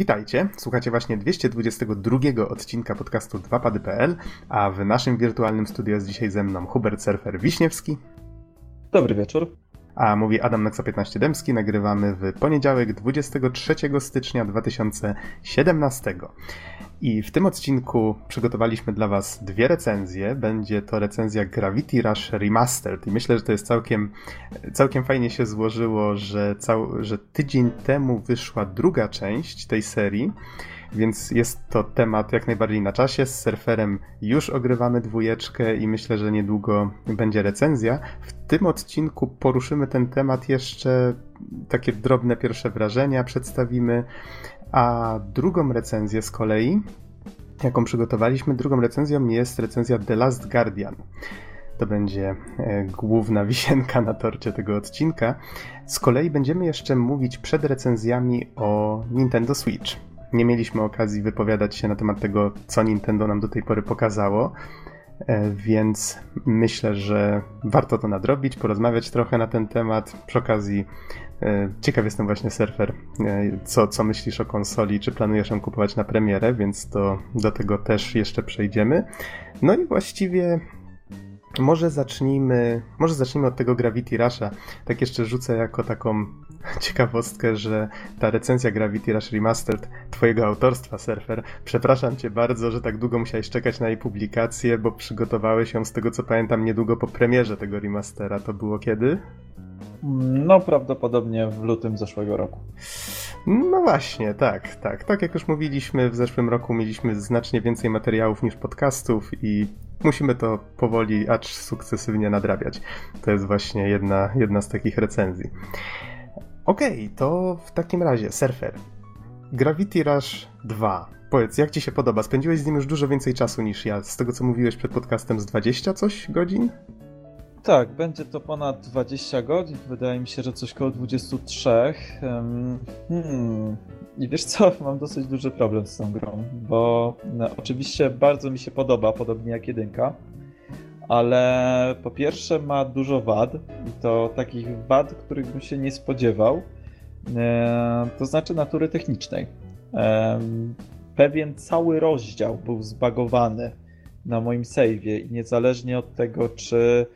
Witajcie, słuchacie właśnie 222 odcinka podcastu 2pady.pl, a w naszym wirtualnym studiu jest dzisiaj ze mną Hubert Surfer Wiśniewski. Dobry wieczór. A mówi Adam Noxa 15 Dębski, nagrywamy w poniedziałek 23 stycznia 2017. I w tym odcinku przygotowaliśmy dla Was dwie recenzje. Będzie to recenzja Gravity Rush Remastered i myślę, że to jest całkiem, całkiem fajnie się złożyło, że, cał, że tydzień temu wyszła druga część tej serii, więc jest to temat jak najbardziej na czasie. Z surferem już ogrywamy dwójeczkę i myślę, że niedługo będzie recenzja. W tym odcinku poruszymy ten temat jeszcze takie drobne pierwsze wrażenia przedstawimy, a drugą recenzję z kolei, jaką przygotowaliśmy, drugą recenzją jest recenzja The Last Guardian. To będzie e, główna wisienka na torcie tego odcinka. Z kolei będziemy jeszcze mówić przed recenzjami o Nintendo Switch. Nie mieliśmy okazji wypowiadać się na temat tego, co Nintendo nam do tej pory pokazało, więc myślę, że warto to nadrobić, porozmawiać trochę na ten temat. Przy okazji E, ciekaw jestem właśnie, surfer, e, co, co myślisz o konsoli, czy planujesz ją kupować na premierę, więc to do tego też jeszcze przejdziemy. No i właściwie może zacznijmy, może zacznijmy od tego Gravity Rusha. Tak jeszcze rzucę jako taką ciekawostkę, że ta recenzja Gravity Rush Remastered twojego autorstwa, Surfer, przepraszam cię bardzo, że tak długo musiałeś czekać na jej publikację, bo przygotowałeś ją z tego co pamiętam niedługo po premierze tego remastera. To było kiedy? No, prawdopodobnie w lutym zeszłego roku. No właśnie, tak, tak. Tak jak już mówiliśmy, w zeszłym roku mieliśmy znacznie więcej materiałów niż podcastów i musimy to powoli, acz sukcesywnie nadrabiać. To jest właśnie jedna, jedna z takich recenzji. Okej, okay, to w takim razie, Surfer. Gravity Rush 2. Powiedz, jak ci się podoba? Spędziłeś z nim już dużo więcej czasu niż ja. Z tego, co mówiłeś przed podcastem, z 20 coś godzin? Tak, będzie to ponad 20 godzin. Wydaje mi się, że coś koło 23. Hmm. I wiesz co, mam dosyć duży problem z tą grą, bo no, oczywiście bardzo mi się podoba, podobnie jak jedynka, ale po pierwsze ma dużo wad i to takich wad, których bym się nie spodziewał, e, to znaczy natury technicznej. E, pewien cały rozdział był zbagowany na moim saveie i niezależnie od tego, czy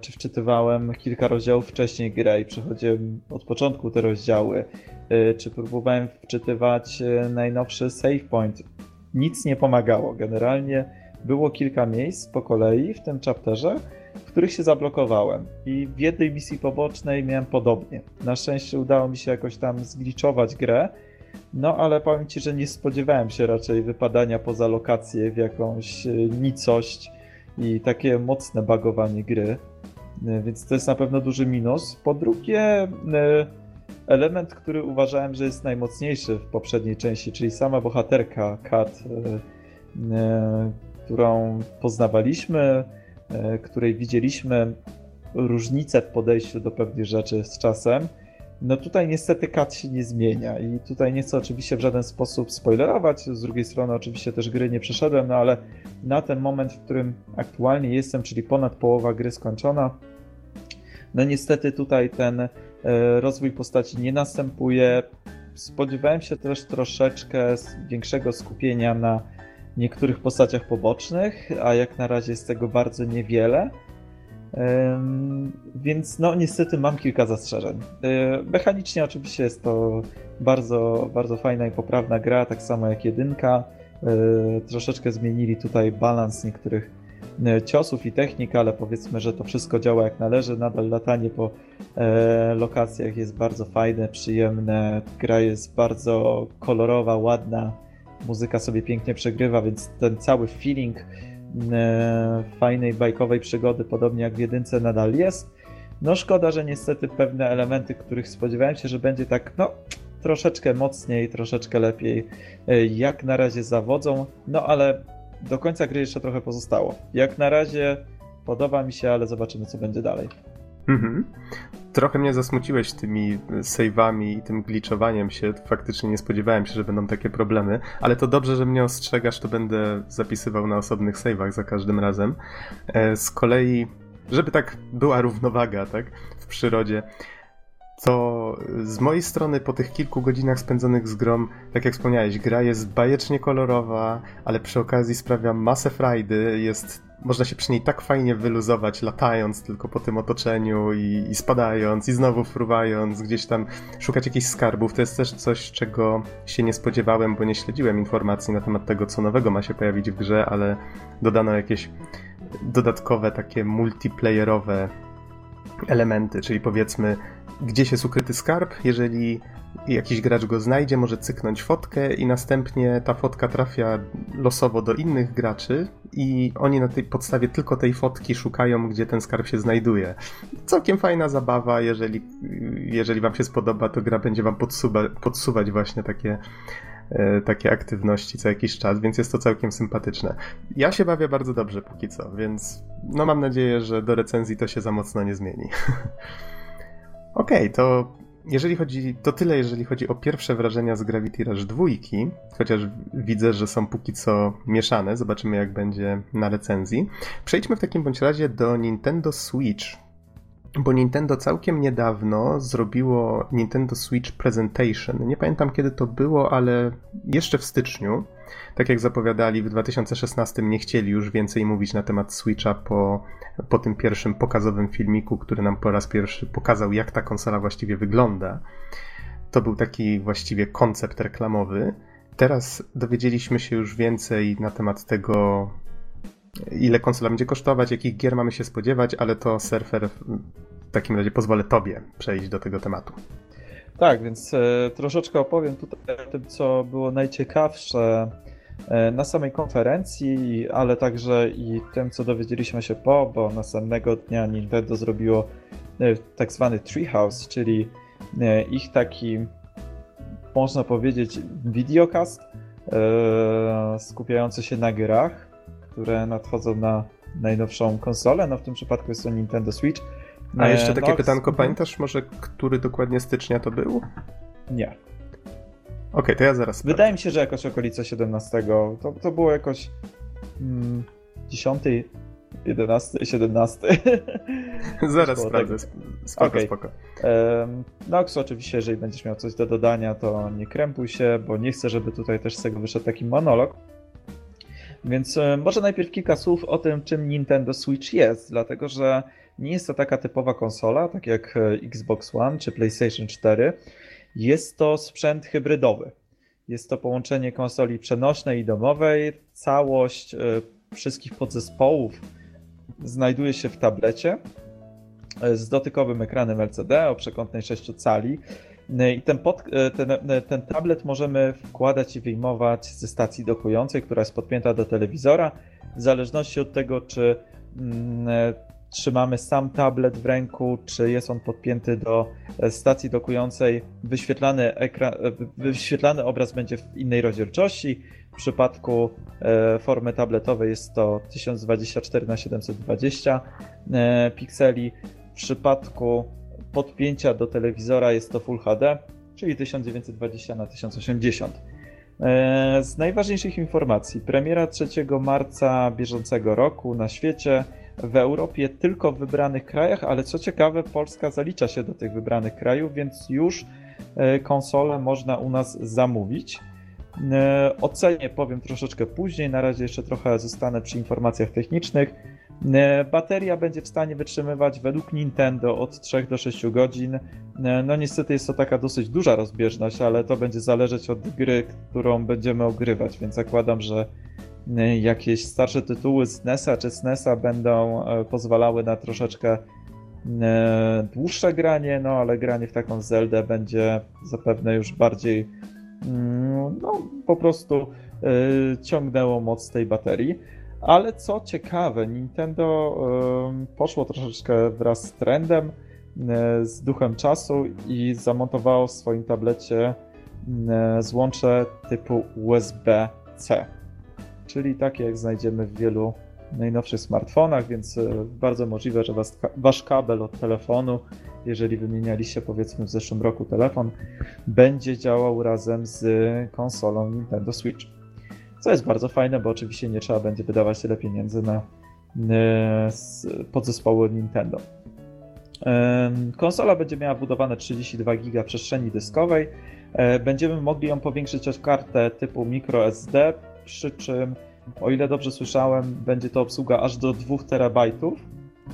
czy wczytywałem kilka rozdziałów wcześniej grę i przechodziłem od początku te rozdziały, e, czy próbowałem wczytywać e, najnowszy save point. Nic nie pomagało. Generalnie było kilka miejsc po kolei w tym chapterze, w których się zablokowałem. I w jednej misji pobocznej miałem podobnie. Na szczęście udało mi się jakoś tam zgliczować grę, no ale powiem Ci, że nie spodziewałem się raczej wypadania poza lokację w jakąś nicość i takie mocne bagowanie gry, e, więc to jest na pewno duży minus. Po drugie, e, element, który uważałem, że jest najmocniejszy w poprzedniej części, czyli sama bohaterka Kat, e, którą poznawaliśmy, której widzieliśmy różnice w podejściu do pewnych rzeczy z czasem. No tutaj niestety kat się nie zmienia i tutaj nie chcę oczywiście w żaden sposób spoilerować, z drugiej strony oczywiście też gry nie przeszedłem, no ale na ten moment, w którym aktualnie jestem, czyli ponad połowa gry skończona, no niestety tutaj ten e, rozwój postaci nie następuje. Spodziewałem się też troszeczkę większego skupienia na niektórych postaciach pobocznych, a jak na razie jest tego bardzo niewiele. Więc no niestety mam kilka zastrzeżeń. E, mechanicznie oczywiście jest to bardzo, bardzo fajna i poprawna gra, tak samo jak jedynka. E, troszeczkę zmienili tutaj balans niektórych e, ciosów i technik, ale powiedzmy, że to wszystko działa jak należy. Nadal latanie po lokacjach jest bardzo fajne, przyjemne. Gra jest bardzo kolorowa, ładna. Muzyka sobie pięknie przegrywa, więc ten cały feeling fajnej bajkowej przygody, podobnie jak w jedynce nadal jest. No szkoda, że niestety pewne elementy, których spodziewałem się, że będzie tak, no troszeczkę mocniej, troszeczkę lepiej, e, jak na razie zawodzą, no ale do końca gry jeszcze trochę pozostało. Jak na razie podoba mi się, ale zobaczymy co będzie dalej. Mhm. Trochę mnie zasmuciłeś tymi save'ami i tym glitchowaniem się. Faktycznie nie spodziewałem się, że będą takie problemy, ale to dobrze, że mnie ostrzegasz, to będę zapisywał na osobnych save'ach za każdym razem. E, z kolei, żeby tak była równowaga, tak, w przyrodzie, to z mojej strony po tych kilku godzinach spędzonych z grom, tak jak wspomniałeś, gra jest bajecznie kolorowa, ale przy okazji sprawia masę frajdy, jest można się przy niej tak fajnie wyluzować, latając tylko po tym otoczeniu i, i, spadając, i znowu fruwając, gdzieś tam szukać jakichś skarbów. To jest też coś, czego się nie spodziewałem, bo nie śledziłem informacji na temat tego, co nowego ma się pojawić w grze, ale dodano jakieś dodatkowe takie multiplayerowe elementy, czyli powiedzmy gdzieś jest ukryty skarb, jeżeli jakiś gracz go znajdzie, może cyknąć fotkę i następnie ta fotka trafia losowo do innych graczy i oni na tej podstawie tylko tej fotki szukają, gdzie ten skarb się znajduje. Całkiem fajna zabawa, jeżeli, jeżeli wam się spodoba, to gra będzie wam podsuwa, podsuwać właśnie takie e, takie aktywności co jakiś czas, więc jest to całkiem sympatyczne. Ja się bawię bardzo dobrze póki co, więc no mam nadzieję, że do recenzji to się za mocno nie zmieni. Okej, okay, to jeżeli chodzi, to tyle, jeżeli chodzi o pierwsze wrażenia z Gravity Rush 2, chociaż widzę, że są póki co mieszane, zobaczymy jak będzie na recenzji. Przejdźmy w takim bądź razie do Nintendo Switch, bo Nintendo całkiem niedawno zrobiło Nintendo Switch Presentation. Nie pamiętam kiedy to było, ale jeszcze w styczniu tak jak zapowiadali, w 2016 nie chcieli już więcej mówić na temat Switcha po, po tym pierwszym pokazowym filmiku, który nam po raz pierwszy pokazał, jak ta konsola właściwie wygląda. To był taki właściwie koncept reklamowy. Teraz dowiedzieliśmy się już więcej na temat tego, ile konsola będzie kosztować, jakich gier mamy się spodziewać, ale to surfer w takim razie pozwolę Tobie przejść do tego tematu. Tak, więc e, troszeczkę opowiem tutaj o tym, co było najciekawsze e, na samej konferencji, ale także i tym, co dowiedzieliśmy się po, bo następnego dnia Nintendo zrobiło e, tak zwany Treehouse, czyli ich taki, można powiedzieć, videocast skupiający się na grach, które nadchodzą na najnowszą konsolę, no w tym przypadku jest to Nintendo Switch. A jeszcze takie no, pytanko, pamiętasz może, który dokładnie stycznia to był? Nie. Okej, okay, to ja zaraz. Wydaje mi się, że jakoś okolica 17. To, to było jakoś mm, 10, 11, 17. zaraz sprawdzę. Spoko, okay. spoko. Um, Nox, oczywiście, jeżeli będziesz miał coś do dodania, to nie krępuj się, bo nie chcę, żeby tutaj też z tego wyszedł taki monolog. Więc może najpierw kilka słów o tym, czym Nintendo Switch jest, dlatego że nie jest to taka typowa konsola, tak jak e, Xbox One czy PlayStation 4. Jest to sprzęt hybrydowy. Jest to połączenie konsoli przenośnej i domowej. Całość e, wszystkich podzespołów znajduje się w tablecie e, z dotykowym ekranem LCD o przekątnej 6 cali. I ten, pod, ten, ten, tablet możemy wkładać i wyjmować ze stacji dokującej, która jest podpięta do telewizora. W zależności od tego, czy mm, trzymamy sam tablet w ręku, czy jest on podpięty do e, stacji dokującej, wyświetlany, ekran, e, wyświetlany obraz będzie w innej rozdzielczości. W przypadku e, formy tabletowej jest to 1024 x 720 pikseli. W przypadku podpięcia do telewizora jest to Full HD, czyli 1920 x 1080. Z najważniejszych informacji, premiera 3 marca bieżącego roku na świecie w Europie tylko w wybranych krajach, ale co ciekawe, Polska zalicza się do tych wybranych krajów, więc już e, konsolę można u nas zamówić. E, Ocenię powiem troszeczkę później, na razie jeszcze trochę zostanę przy informacjach technicznych. E, bateria będzie w stanie wytrzymywać według Nintendo od 3 do 6 godzin. No niestety jest to taka dosyć duża rozbieżność, ale to będzie zależeć od gry, którą będziemy ogrywać, więc zakładam, że jakieś starsze tytuły z NES-a czy SNES-a będą e, pozwalały na troszeczkę e, dłuższe granie, no ale granie w taką Zeldę będzie zapewne już bardziej mm, no po prostu e, ciągnęło moc tej baterii. Ale co ciekawe, Nintendo poszło troszeczkę wraz z trendem, z duchem czasu i zamontowało w swoim tablecie złącze typu USB-C czyli takie jak znajdziemy w wielu najnowszych smartfonach, więc e, bardzo możliwe, że was, wasz kabel od telefonu, jeżeli wymienialiście powiedzmy w zeszłym roku telefon, będzie działał razem z konsolą Nintendo Switch. Co jest bardzo fajne, bo oczywiście nie trzeba będzie wydawać tyle pieniędzy na podzespoły Nintendo. Konsola będzie miała budowane 32 GB przestrzeni dyskowej. E, będziemy mogli ją powiększyć o kartę typu microSD, przy czym, o ile dobrze słyszałem, będzie to obsługa aż do 2 terabajtów.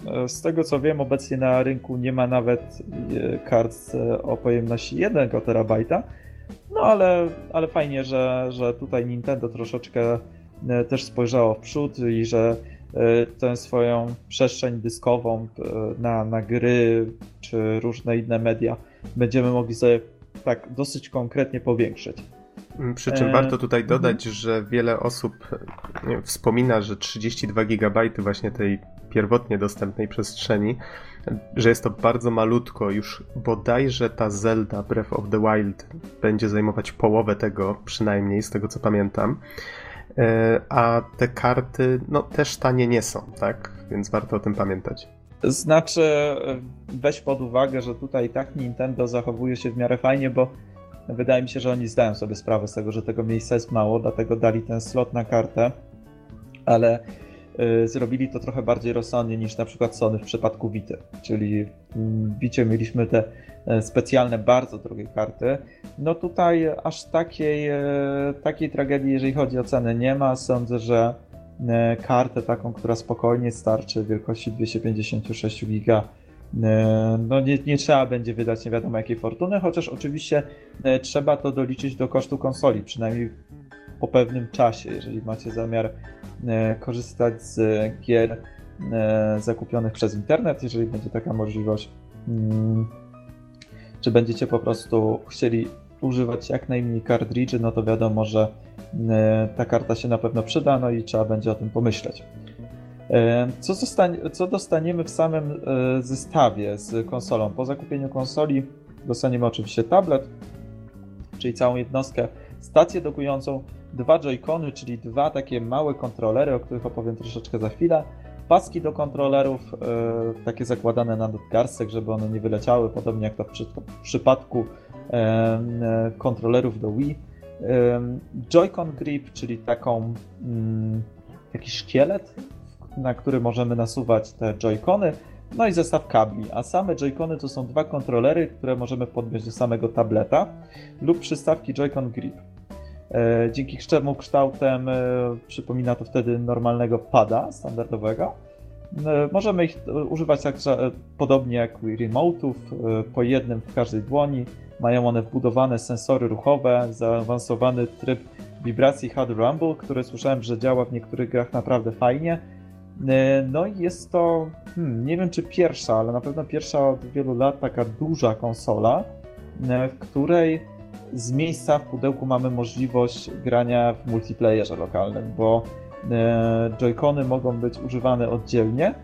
E, z tego co wiem, obecnie na rynku nie ma nawet e, kart o pojemności 1 terabajta. No ale, ale fajnie, że, że tutaj Nintendo troszeczkę też spojrzało w przód i że tę swoją przestrzeń dyskową na, na gry czy różne inne media będziemy mogli sobie tak dosyć konkretnie powiększyć. Przy czym e... warto tutaj mhm. dodać, że wiele osób wspomina, że 32 GB właśnie tej pierwotnie dostępnej przestrzeni, że jest to bardzo malutko, już bodajże ta Zelda Breath of the Wild będzie zajmować połowę tego, przynajmniej z tego co pamiętam. E, a te karty, no też tanie nie są, tak? Więc warto o tym pamiętać. Znaczy, weź pod uwagę, że tutaj tak Nintendo zachowuje się w miarę fajnie, bo wydaje mi się, że oni zdają sobie sprawę z tego, że tego miejsca jest mało, dlatego dali ten slot na kartę, ale y, zrobili to trochę bardziej rozsądnie niż na przykład Sony w przypadku Vity. Czyli w Vicie mieliśmy te e, specjalne, bardzo drogie karty. No tutaj aż takiej, e, takiej tragedii, jeżeli chodzi o cenę, nie ma. Sądzę, że E, kartę taką, która spokojnie starczy wielkości 256 giga. E, no nie, nie, trzeba będzie wydać nie wiadomo jakiej fortuny, chociaż oczywiście e, trzeba to doliczyć do kosztu konsoli, przynajmniej po pewnym czasie, jeżeli macie zamiar korzystać z gier zakupionych przez internet, jeżeli będzie taka możliwość, mm, czy będziecie po prostu chcieli używać jak najmniej kartridży, no to wiadomo, że e, ta karta się na pewno przyda, no i trzeba będzie o tym pomyśleć. E, co, co dostaniemy w samym e, zestawie z konsolą? Po zakupieniu konsoli dostaniemy oczywiście tablet, czyli całą jednostkę, stację dokującą, dwa joycony, czyli dwa takie małe kontrolery, o których opowiem troszeczkę za chwilę, paski do kontrolerów, takie zakładane na nadgarstek, żeby one nie wyleciały, podobnie jak to w przypadku kontrolerów do Wii. Joy-Con Grip, czyli taką, mm, taki szkielet, na który możemy nasuwać te Joy-Cony, no i zestaw kabli, a same Joy-Cony to są dwa kontrolery, które możemy podnieść do samego tableta lub przystawki Joy-Con Grip. E, dzięki czemu kształtem e, przypomina to wtedy normalnego pada standardowego. E, możemy ich używać także podobnie jak Remote'ów, po jednym w każdej dłoni. Mają one wbudowane sensory ruchowe, zaawansowany tryb wibracji Hard Rumble, który słyszałem, że działa w niektórych grach naprawdę fajnie. E, no i jest to, hmm, nie wiem czy pierwsza, ale na pewno pierwsza od wielu lat taka duża konsola, e, w której z miejsca w pudełku mamy możliwość grania w multiplayerze lokalnym, bo e, joycony mogą być używane oddzielnie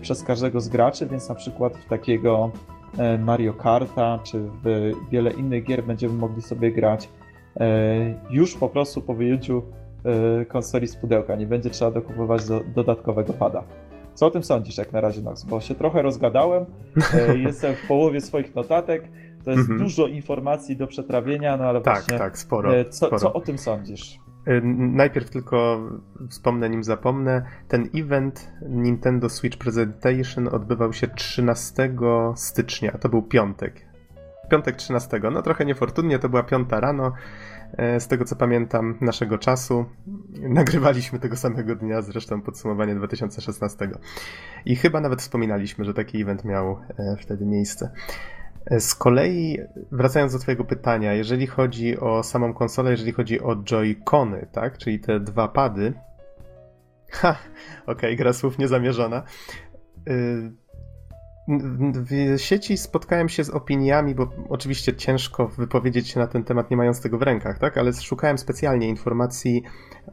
przez każdego z graczy, więc na przykład w takiego Mario Karta, czy w wiele innych gier będziemy mogli sobie grać już po prostu po wyjęciu konsoli z pudełka. Nie będzie trzeba dokupować do, dodatkowego pada. Co o tym sądzisz jak na razie, Nox? Bo się trochę rozgadałem, jestem w połowie swoich notatek, to jest mm -hmm. dużo informacji do przetrawienia, no ale tak, właśnie... Tak, sporo, co, sporo. co o tym sądzisz? Y, najpierw tylko wspomnę, nim zapomnę. Ten event Nintendo Switch Presentation odbywał się 13 stycznia. To był piątek. Piątek 13. No trochę niefortunnie, to była piąta rano. E, z tego co pamiętam, naszego czasu. Nagrywaliśmy tego samego dnia, zresztą podsumowanie 2016. I chyba nawet wspominaliśmy, że taki event miał e, wtedy miejsce. Z kolei, wracając do Twojego pytania, jeżeli chodzi o samą konsolę, jeżeli chodzi o Joy-Cony, tak, czyli te dwa pady. Ha, okej, okay, gra słów niezamierzona. Y, w sieci spotkałem się z opiniami, bo oczywiście ciężko wypowiedzieć się na ten temat, nie mając tego w rękach, tak? Ale szukałem specjalnie informacji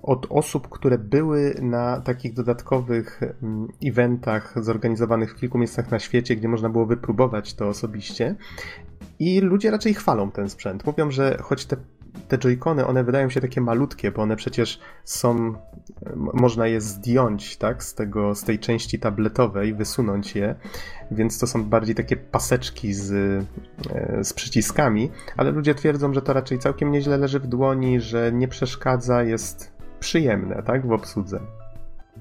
od osób, które były na takich dodatkowych mm, eventach zorganizowanych w kilku miejscach na świecie, gdzie można było wypróbować to osobiście. I ludzie raczej chwalą ten sprzęt. Mówią, że choć te te joycony, one wydają się takie malutkie, bo one przecież są, można je zdjąć, tak, z tego, z tej części tabletowej, wysunąć je, więc to są bardziej takie paseczki z, e, z przyciskami, ale ludzie twierdzą, że to raczej całkiem nieźle leży w dłoni, że nie przeszkadza, jest przyjemne, tak, w obsłudze.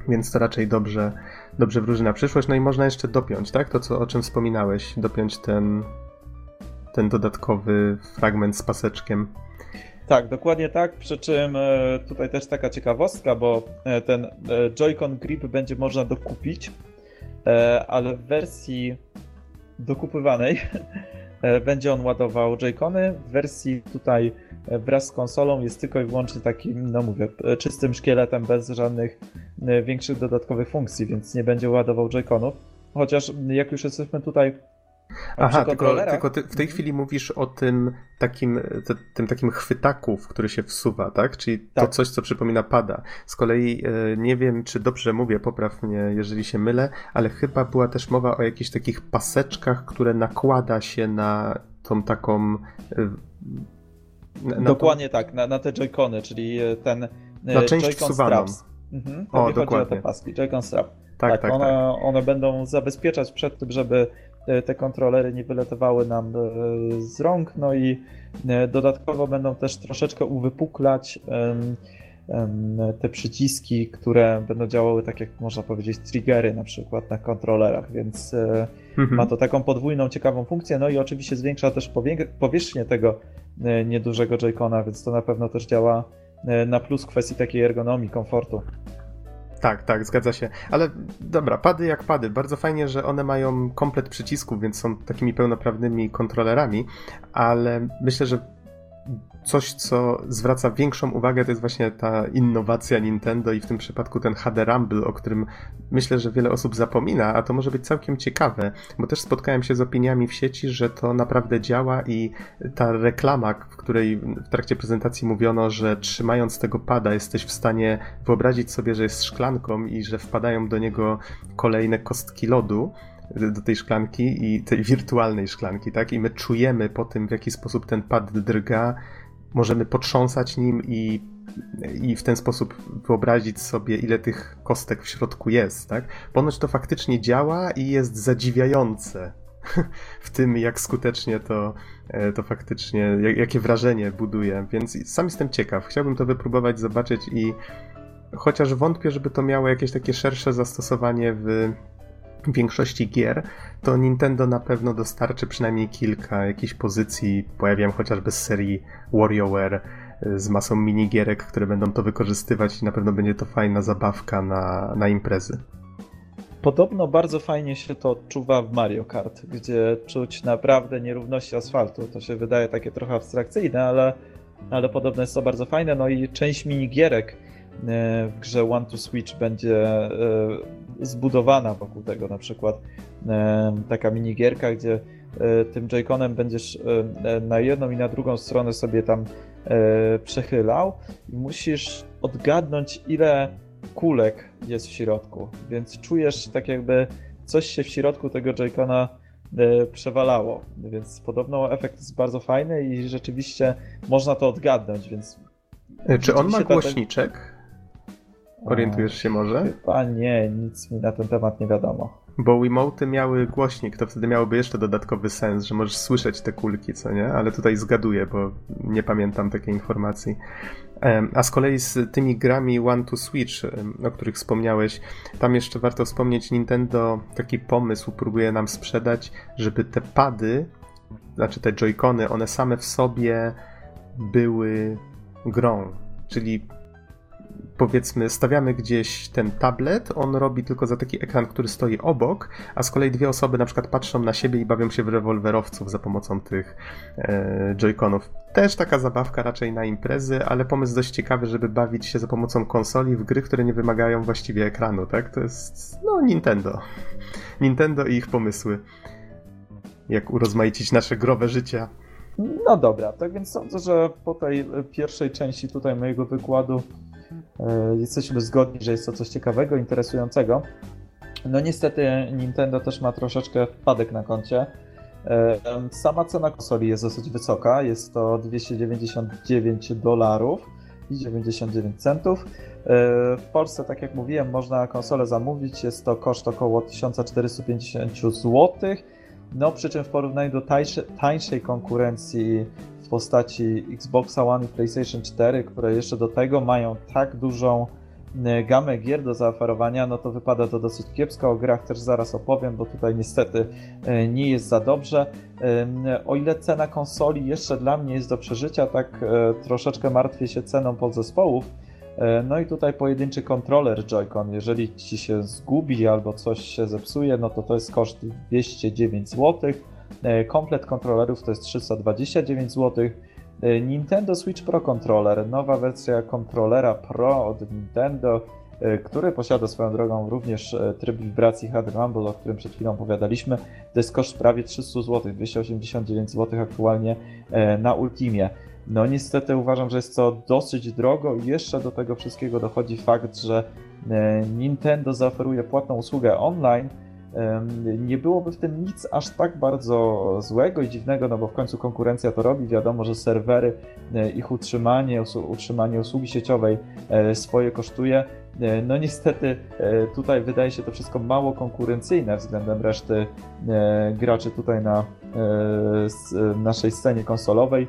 więc to raczej dobrze, dobrze wróży na przyszłość. No i można jeszcze dopiąć, tak? To, co, o czym wspominałeś, dopiąć ten, ten dodatkowy fragment z paseczkiem. Tak, dokładnie tak. Przy czym e, tutaj też taka ciekawostka, bo e, ten e, Joy-Con Grip będzie można dokupić, ale w wersji dokupywanej będzie on ładował Joy-Cony. W wersji tutaj wraz z konsolą jest tylko i wyłącznie takim, no mówię, czystym szkieletem bez żadnych większych dodatkowych funkcji, więc nie będzie ładował Joy-Conów. Chociaż jak już jesteśmy tutaj Aha, tylko, tylko ty w tej chwili mówisz o tym takim, tym takim chwytaku, w który się wsuwa, tak? Czyli tak. to coś, co przypomina pada. Z kolei e, nie wiem, czy dobrze mówię, popraw mnie, jeżeli się mylę, ale chyba była też mowa o jakichś takich paseczkach, które nakłada się na tą taką... E, na, na Dokładnie tą... tak, na, na te joycony, czyli e, ten na część wsuwaną. Mhm, o, dokładnie. o te paski, joycon strap. Tak, tak, tak, one, tak. one będą zabezpieczać przed tym, żeby te kontrolery nie wyletowały nam e, z rąk, no i e, dodatkowo będą też troszeczkę uwypuklać te przyciski, które będą działały tak jak można powiedzieć triggery na przykład na kontrolerach, więc e, mhm. ma to taką podwójną ciekawą funkcję, no i oczywiście zwiększa też powierzchnię tego niedużego Joy-Cona, więc to na pewno też działa na plus kwestii takiej ergonomii, komfortu. Tak, tak, zgadza się. Ale dobra, pady jak pady. Bardzo fajnie, że one mają komplet przycisków, więc są takimi pełnoprawnymi kontrolerami, ale myślę, że coś, co zwraca większą uwagę, to jest właśnie ta innowacja Nintendo i w tym przypadku ten HD Rumble, o którym myślę, że wiele osób zapomina, a to może być całkiem ciekawe, bo też spotkałem się z opiniami w sieci, że to naprawdę działa i ta reklama, w której w trakcie prezentacji mówiono, że trzymając tego pada jesteś w stanie wyobrazić sobie, że jest szklanką i że wpadają do niego kolejne kostki lodu, do tej szklanki i tej wirtualnej szklanki, tak? I my czujemy po tym, w jaki sposób ten pad drga, możemy potrząsać nim i, i w ten sposób wyobrazić sobie, ile tych kostek w środku jest, tak? Ponoć to faktycznie działa i jest zadziwiające w tym, jak skutecznie to, e, to faktycznie, jakie wrażenie buduje, więc sam jestem ciekaw. Chciałbym to wypróbować, zobaczyć i chociaż wątpię, żeby to miało jakieś takie szersze zastosowanie w większości gier, to Nintendo na pewno dostarczy przynajmniej kilka jakichś pozycji. Pojawiam chociażby z serii WarioWare y, z masą minigierek, które będą to wykorzystywać i na pewno będzie to fajna zabawka na, na imprezy. Podobno bardzo fajnie się to odczuwa w Mario Kart, gdzie czuć naprawdę nierówności asfaltu. To się wydaje takie trochę abstrakcyjne, ale, ale podobno jest to bardzo fajne. No i część minigierek y, w grze One to Switch będzie y, zbudowana wokół tego, na przykład e, taka minigierka, gdzie e, tym Joy-Conem będziesz e, na jedną i na drugą stronę sobie tam przechylał i musisz odgadnąć, ile kulek jest w środku, więc czujesz tak jakby coś się w środku tego Joy-Cona przewalało, więc podobno efekt jest bardzo fajny i rzeczywiście można to odgadnąć, więc... Czy on ma głośniczek? Orientujesz się może? Chyba nie, nic mi na ten temat nie wiadomo. Bo Wiimoty miały głośnik, to wtedy miałoby jeszcze dodatkowy sens, że możesz słyszeć te kulki, co nie? Ale tutaj zgaduję, bo nie pamiętam takiej informacji. A z kolei z tymi grami One to Switch, o których wspomniałeś, tam jeszcze warto wspomnieć, Nintendo taki pomysł próbuje nam sprzedać, żeby te pady, znaczy te joycony, one same w sobie były grą. Czyli powiedzmy, stawiamy gdzieś ten tablet, on robi tylko za taki ekran, który stoi obok, a z kolei dwie osoby na przykład patrzą na siebie i bawią się w rewolwerowców za pomocą tych e, joyconów. Też taka zabawka raczej na imprezy, ale pomysł dość ciekawy, żeby bawić się za pomocą konsoli w gry, które nie wymagają właściwie ekranu, tak? To jest, no, Nintendo. Nintendo i ich pomysły. Jak urozmaicić nasze growe życia. No dobra, tak więc sądzę, że po tej pierwszej części tutaj mojego wykładu jesteśmy zgodni, że jest to coś ciekawego, interesującego. No niestety Nintendo też ma troszeczkę wpadek na koncie. E, sama cena konsoli jest dosyć wysoka, jest to 299 dolarów i 99 centów. E, w Polsce, tak jak mówiłem, można konsolę zamówić, jest to koszt około 1450 zł. No przy czym w porównaniu do tańsze, tańszej konkurencji w postaci Xboxa One i PlayStation 4, które jeszcze do tego mają tak dużą gamę gier do zaoferowania, no to wypada to dosyć kiepsko. O grach też zaraz opowiem, bo tutaj niestety nie jest za dobrze. O ile cena konsoli jeszcze dla mnie jest do przeżycia, tak troszeczkę martwię się ceną podzespołów. No i tutaj pojedynczy kontroler Joy-Con, jeżeli ci się zgubi albo coś się zepsuje, no to to jest koszt 209 zł. Komplet kontrolerów to jest 329 zł. E, Nintendo Switch Pro Controller, nowa wersja kontrolera Pro od Nintendo, e, który posiada swoją drogą również e, tryb wibracji Hard Rumble, o którym przed chwilą opowiadaliśmy. To jest koszt prawie 300 zł, 289 zł aktualnie na Ultimie. No niestety uważam, że jest to dosyć drogo i jeszcze do tego wszystkiego dochodzi fakt, że Nintendo zaoferuje płatną usługę online, nie byłoby w tym nic aż tak bardzo złego i dziwnego, no bo w końcu konkurencja to robi. Wiadomo, że serwery, e, ich utrzymanie, utrzymanie usługi sieciowej e, swoje kosztuje. E, no niestety tutaj wydaje się to wszystko mało konkurencyjne względem reszty graczy tutaj na naszej scenie konsolowej.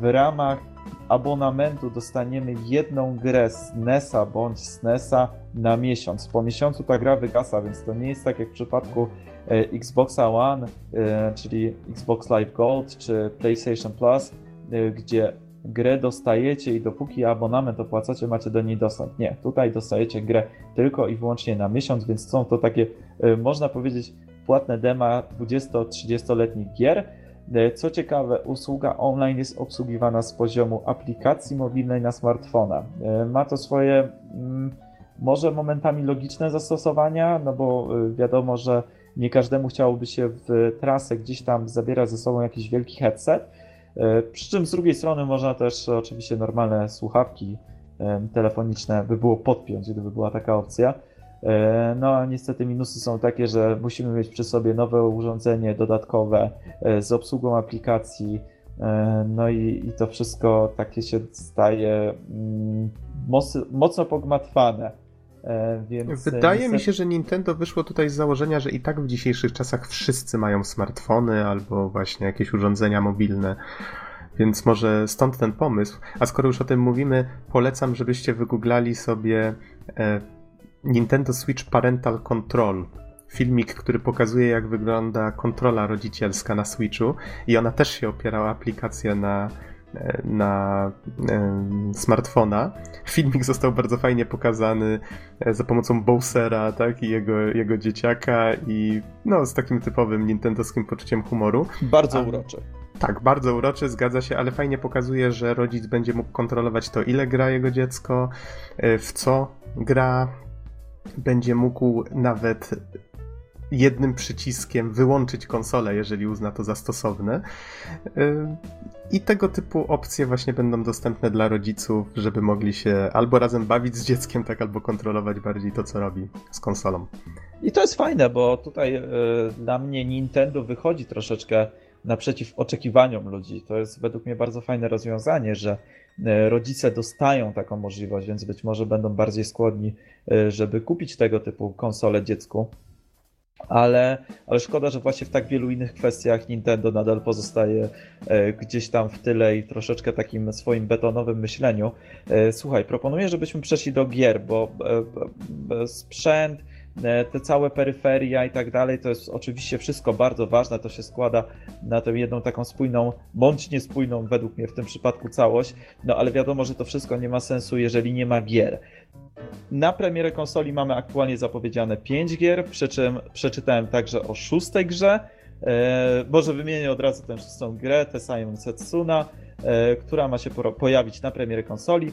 W ramach abonamentu dostaniemy jedną grę z NESa bądź z NESa na miesiąc. Po miesiącu ta gra wygasa, więc to nie jest tak jak w przypadku e, Xboxa One, e, czyli Xbox Live Gold czy PlayStation Plus, e, gdzie grę dostajecie i dopóki abonament opłacacie, macie do niej dostęp. Nie, tutaj dostajecie grę tylko i wyłącznie na miesiąc, więc są to takie, można powiedzieć, płatne dema 20-30-letnich gier, co ciekawe, usługa online jest obsługiwana z poziomu aplikacji mobilnej na smartfona. E, ma to swoje mm, może momentami logiczne zastosowania, no bo e, wiadomo, że nie każdemu chciałoby się w trasę gdzieś tam zabierać ze sobą jakiś wielki headset. Przy czym z drugiej strony można też oczywiście normalne słuchawki telefoniczne by było podpiąć, gdyby była taka opcja. E, no a niestety minusy są takie, że musimy mieć przy sobie nowe urządzenie dodatkowe e, z obsługą aplikacji. E, no i, i to wszystko takie się staje mm, mocno, mocno pogmatwane. Więc Wydaje niestety... mi się, że Nintendo wyszło tutaj z założenia, że i tak w dzisiejszych czasach wszyscy mają smartfony albo właśnie jakieś urządzenia mobilne. Więc może stąd ten pomysł. A skoro już o tym mówimy, polecam, żebyście wygooglali sobie Nintendo Switch Parental Control. Filmik, który pokazuje, jak wygląda kontrola rodzicielska na Switchu, i ona też się opierała aplikację na, na e, smartfona. Filmik został bardzo fajnie pokazany e, za pomocą Bowsera, tak, i jego, jego dzieciaka, i no, z takim typowym nintendowskim poczuciem humoru. Bardzo A, uroczy. Tak, bardzo uroczy, zgadza się, ale fajnie pokazuje, że rodzic będzie mógł kontrolować to, ile gra jego dziecko, e, w co gra, będzie mógł nawet jednym przyciskiem wyłączyć konsolę, jeżeli uzna to za stosowne. Y, I tego typu opcje właśnie będą dostępne dla rodziców, żeby mogli się albo razem bawić z dzieckiem, tak, albo kontrolować bardziej to, co robi z konsolą. I to jest fajne, bo tutaj y, dla mnie Nintendo wychodzi troszeczkę naprzeciw oczekiwaniom ludzi. To jest według mnie bardzo fajne rozwiązanie, że rodzice dostają taką możliwość, więc być może będą bardziej skłonni, e, żeby kupić tego typu konsole dziecku. Ale, ale szkoda, że właśnie w tak wielu innych kwestiach Nintendo nadal pozostaje e, gdzieś tam w tyle i troszeczkę takim swoim betonowym myśleniu. Słuchaj, proponuję, żebyśmy przeszli do gier, bo sprzęt, E, te całe peryferia i tak dalej, to jest oczywiście wszystko bardzo ważne, to się składa na tę jedną taką spójną, bądź niespójną według mnie w tym przypadku całość, no ale wiadomo, że to wszystko nie ma sensu, jeżeli nie ma gier. Na premierę konsoli mamy aktualnie zapowiedziane 5 gier, przy czym przeczytałem także o szóstej grze, e, może wymienię od razu tę szóstą grę, Tessaion Setsuna, e, która ma się pojawić na premierę konsoli.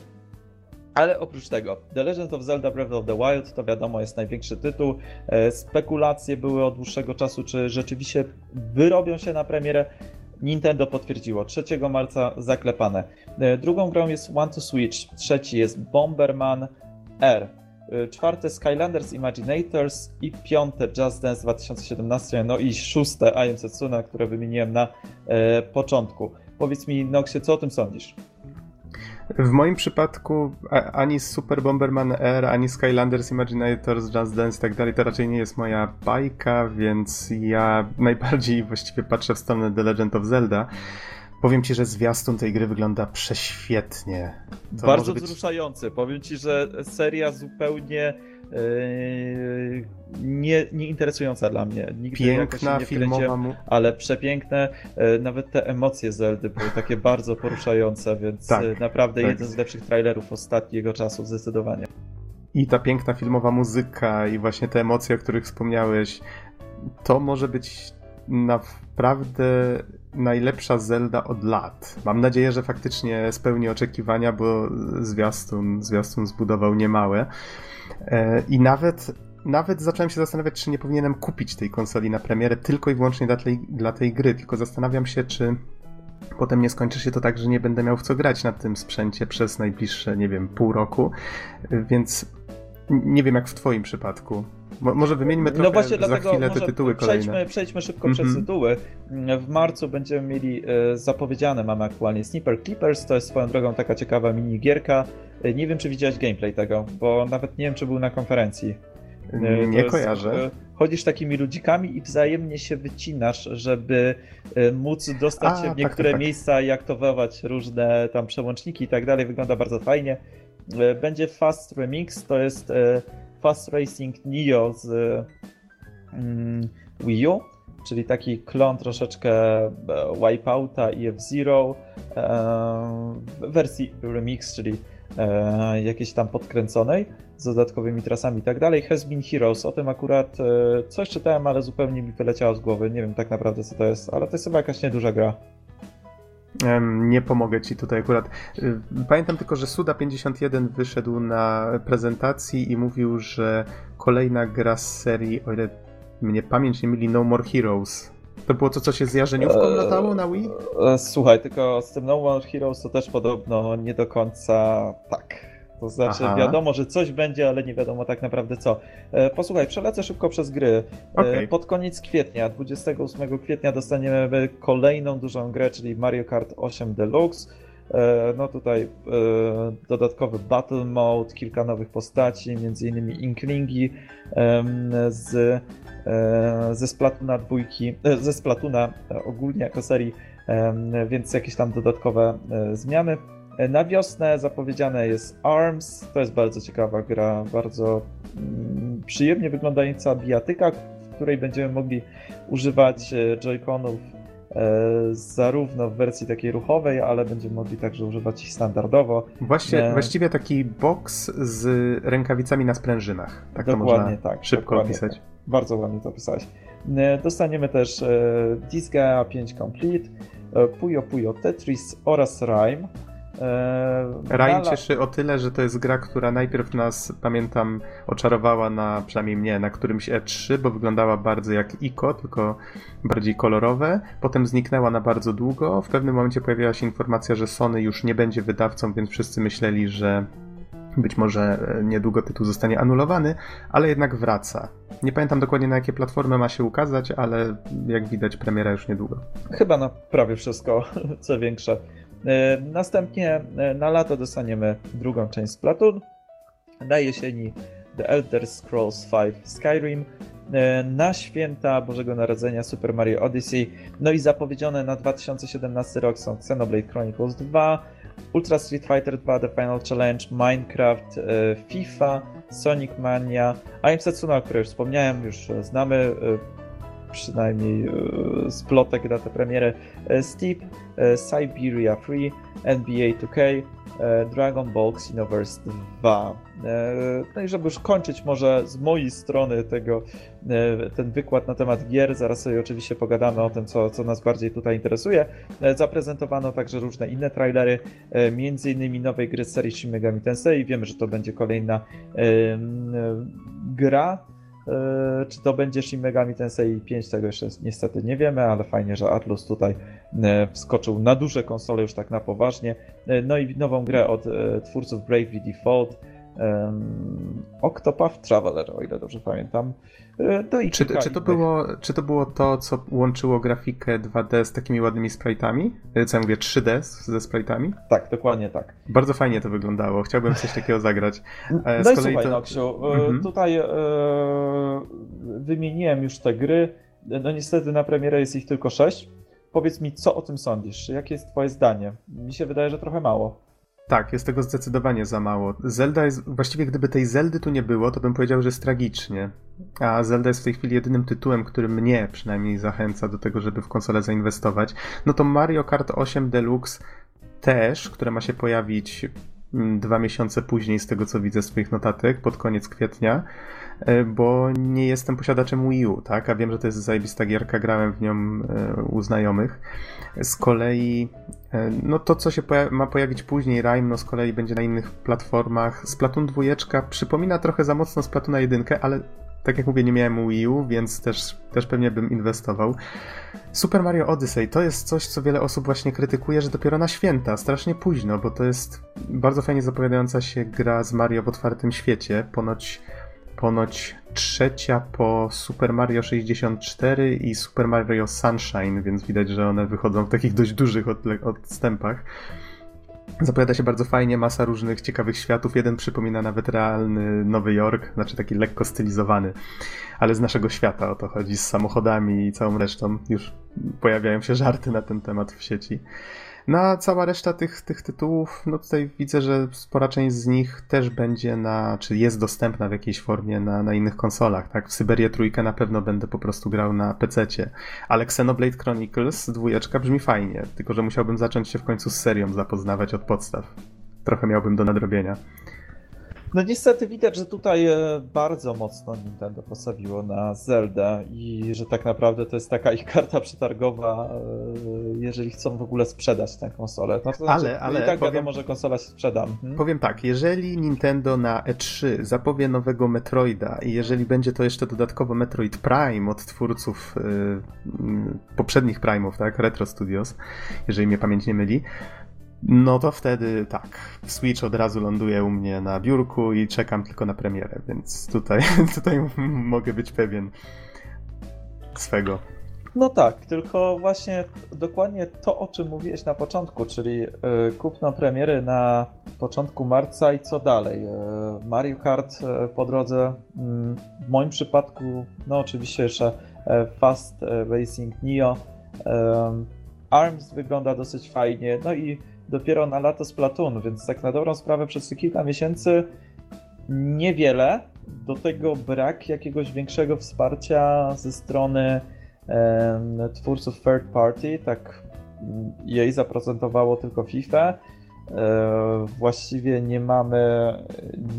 Ale oprócz tego, The Legend of Zelda Breath of the Wild to wiadomo jest największy tytuł. E, spekulacje były od dłuższego czasu, czy rzeczywiście wyrobią się na premierę. Nintendo potwierdziło 3 marca zaklepane. E, drugą grą jest One to Switch, trzeci jest Bomberman R, e, czwarte Skylanders Imaginators i piąte Just Dance 2017, no i szóste I Am Setsuna, które wymieniłem na początku. Powiedz mi, Noxie, co o tym sądzisz? W moim przypadku ani Super Bomberman Air, ani Skylanders Imaginators, Just Dance i tak dalej, to raczej nie jest moja bajka, więc ja najbardziej właściwie patrzę w stronę The Legend of Zelda. Powiem ci, że zwiastun tej gry wygląda prześwietnie. To Bardzo być... wzruszający. Powiem ci, że seria zupełnie Yy, nie, nie interesująca dla mnie. Nigdy Piękna, filmowa. Mu... Ale przepiękne. Yy, nawet te emocje Zeldy były takie bardzo poruszające, więc tak, yy, naprawdę tak. jeden z lepszych trailerów ostatniego czasu, zdecydowanie. I ta piękna filmowa muzyka, i właśnie te emocje, o których wspomniałeś, to może być naprawdę najlepsza Zelda od lat. Mam nadzieję, że faktycznie spełni oczekiwania, bo zwiastun, zwiastun zbudował niemałe. E, I nawet, nawet zacząłem się zastanawiać, czy nie powinienem kupić tej konsoli na premierę tylko i wyłącznie dla tej, dla tej gry, tylko zastanawiam się, czy potem nie skończy się to tak, że nie będę miał w co grać na tym sprzęcie przez najbliższe, nie wiem, pół roku, więc nie wiem jak w twoim przypadku. Mo może wymieńmy trochę no właśnie, za dlatego chwilę te tytuły przejdźmy, kolejne. Przejdźmy szybko mm -hmm. przez mhm. tytuły. W marcu będziemy mieli e, zapowiedziane, mamy aktualnie Sniper Clippers, to jest swoją drogą taka ciekawa minigierka. E, nie wiem, czy widziałeś gameplay tego, bo nawet nie wiem, czy był na konferencji. E, nie to kojarzę. Jest, chodzisz takimi ludzikami i wzajemnie się wycinasz, żeby móc dostać A, się w tak, niektóre tak, tak. miejsca i aktywować różne tam przełączniki i tak dalej. Wygląda bardzo fajnie. Będzie Fast Remix, to jest Fast Racing Neo z mm, Wii U, czyli taki klon troszeczkę e, Wipeouta i F-Zero e, w wersji remix, czyli e, jakiejś tam podkręconej z dodatkowymi trasami i tak dalej. Has Been Heroes, o tym akurat coś czytałem, ale zupełnie mi wyleciało z głowy. Nie wiem tak naprawdę co to jest, ale to jest chyba jakaś nieduża gra. Nie pomogę ci tutaj akurat. Y, pamiętam tylko, że Suda51 wyszedł na prezentacji i mówił, że kolejna gra z serii, o ile mnie pamięć nie myli, No More Heroes. To było to, co się z jarzeniówką eee, latało na Wii? E, słuchaj, tylko z tym No More Heroes to też podobno nie do końca tak. To znaczy, Aha. wiadomo, że coś będzie, ale nie wiadomo tak naprawdę co. E, posłuchaj, przelecę szybko przez gry. E, okay. Pod koniec kwietnia, 28 kwietnia, dostaniemy kolejną dużą grę, czyli Mario Kart 8 Deluxe. E, no tutaj dodatkowy Battle Mode, kilka nowych postaci, m.in. Inklingi z, ze Splatuna dwójki, ze Splatuna ogólnie jako serii, więc jakieś tam dodatkowe zmiany. Na wiosnę zapowiedziane jest ARMS. To jest bardzo ciekawa gra, bardzo mm, przyjemnie wyglądająca bijatyka, w której będziemy mogli używać e, joyconów e, zarówno w wersji takiej ruchowej, ale będziemy mogli także używać ich standardowo. Właśnie, e... Właściwie taki box z rękawicami na sprężynach. Tak dokładnie to tak. Szybko opisać. Tak. Bardzo ładnie to opisałeś. Dostaniemy też Disgaea 5 Complete, Puyo Puyo Tetris oraz Rime. Rain cieszy o tyle, że to jest gra, która najpierw nas, pamiętam, oczarowała na, przynajmniej mnie, na którymś E3, bo wyglądała bardzo jak Ico, tylko bardziej kolorowe. Potem zniknęła na bardzo długo. W pewnym momencie pojawiła się informacja, że Sony już nie będzie wydawcą, więc wszyscy myśleli, że być może e, niedługo tytuł zostanie anulowany, ale jednak wraca. Nie pamiętam dokładnie na jakie platformy ma się ukazać, ale jak widać premiera już niedługo. Chyba na prawie wszystko, co większe. E, następnie e, na lato dostaniemy drugą część Splatoon. Na jesieni The Elder Scrolls V Skyrim. E, na święta Bożego Narodzenia Super Mario Odyssey. No i zapowiedziane na 2017 rok są Xenoblade Chronicles 2, Ultra Street Fighter 2 The Final Challenge, Minecraft, FIFA, Sonic Mania, I'm Setsuna, o której już wspomniałem, już znamy przynajmniej e, z plotek na tę premierę, e, Steep, e, Siberia Free, NBA 2K, Dragon Ball Xenoverse 2. No i żeby już kończyć może z mojej strony tego, ten wykład na temat gier, zaraz sobie oczywiście pogadamy o tym, co, co nas bardziej tutaj interesuje. Zaprezentowano także różne inne trailery, między innymi nowej gry z serii Shin Megami Tensei. Wiemy, że to będzie kolejna gra czy to będzie Shin Megami Tensei 5, tego jeszcze niestety nie wiemy, ale fajnie, że Atlus tutaj e, wskoczył na duże konsole już tak na poważnie. E, no i nową grę od twórców Bravely Default, Octopath Traveler, o ile dobrze pamiętam. No i czy, czy, to było, czy to było to, co łączyło grafikę 2D z takimi ładnymi sprite'ami? Co ja mówię, 3D ze sprite'ami? Tak, dokładnie tak. Bardzo fajnie to wyglądało, chciałbym coś takiego zagrać. Z no i słuchaj, to... Noksiu, mhm. tutaj e, wymieniłem już te gry, no niestety na premierę jest ich tylko 6. powiedz mi, co o tym sądzisz? Jakie jest twoje zdanie? Mi się wydaje, że trochę mało. Tak, jest tego zdecydowanie za mało. Zelda jest, właściwie gdyby tej Zeldy tu nie było, to bym powiedział, że jest tragicznie. A Zelda jest w tej chwili jedynym tytułem, który mnie przynajmniej zachęca do tego, żeby w konsolę zainwestować. No to Mario Kart 8 Deluxe też, które ma się pojawić mm, dwa miesiące później, z tego co widzę z Twoich notatek, pod koniec kwietnia, bo nie jestem posiadaczem Wii U, tak? A wiem, że to jest zajebista gierka, grałem w nią e, u znajomych. Z kolei, e, no to co się poja ma pojawić później, Rime, no z kolei będzie na innych platformach. Splatoon 2 przypomina trochę za mocno Splatoona 1, ale tak jak mówię, nie miałem Wii U, więc też, też pewnie bym inwestował. Super Mario Odyssey to jest coś, co wiele osób właśnie krytykuje, że dopiero na święta, strasznie późno, bo to jest bardzo fajnie zapowiadająca się gra z Mario w otwartym świecie. Ponoć, ponoć trzecia po Super Mario 64 i Super Mario Sunshine, więc widać, że one wychodzą w takich dość dużych odstępach. Zapowiada się bardzo fajnie, masa różnych ciekawych światów. Jeden przypomina nawet realny Nowy Jork, znaczy taki lekko stylizowany, ale z naszego świata o to chodzi, z samochodami i całą resztą. Już pojawiają się żarty na ten temat w sieci. No a cała reszta tych, tych tytułów, no tutaj widzę, że spora część z nich też będzie na, czy jest dostępna w jakiejś formie na, na innych konsolach, tak? W Syberię trójkę na pewno będę po prostu grał na PC-cie, ale Xenoblade Chronicles dwójeczka brzmi fajnie, tylko że musiałbym zacząć się w końcu z serią zapoznawać od podstaw. Trochę miałbym do nadrobienia. No niestety widać, że tutaj e, bardzo mocno Nintendo postawiło na Zelda i że tak naprawdę to jest taka ich karta przetargowa, e, jeżeli chcą w ogóle sprzedać tę konsolę. No to znaczy, ale, ale i tak powiem, wiadomo, że konsola się sprzeda. Hmm? Powiem tak, jeżeli Nintendo na E3 zapowie nowego Metroida i jeżeli będzie to jeszcze dodatkowo Metroid Prime od twórców yy, poprzednich Prime'ów, tak, Retro Studios, jeżeli mnie pamięć nie myli, no to wtedy tak. Switch od razu ląduje u mnie na biurku i czekam tylko na premierę, więc tutaj, tutaj mogę być pewien swego. No tak, tylko właśnie dokładnie to, o czym mówiłeś na początku, czyli yy, kupno premiery na początku marca i co dalej. Yy, Mario Kart yy, po drodze, mm, w moim przypadku, no oczywiście jeszcze Fast Racing Neo. ARMS wygląda dosyć fajnie, no i dopiero na lato z Platunu, więc tak na dobrą sprawę przez kilka miesięcy niewiele. Do tego brak jakiegoś większego wsparcia ze strony twórców third party, tak jej zaprezentowało tylko FIFA. E, właściwie nie mamy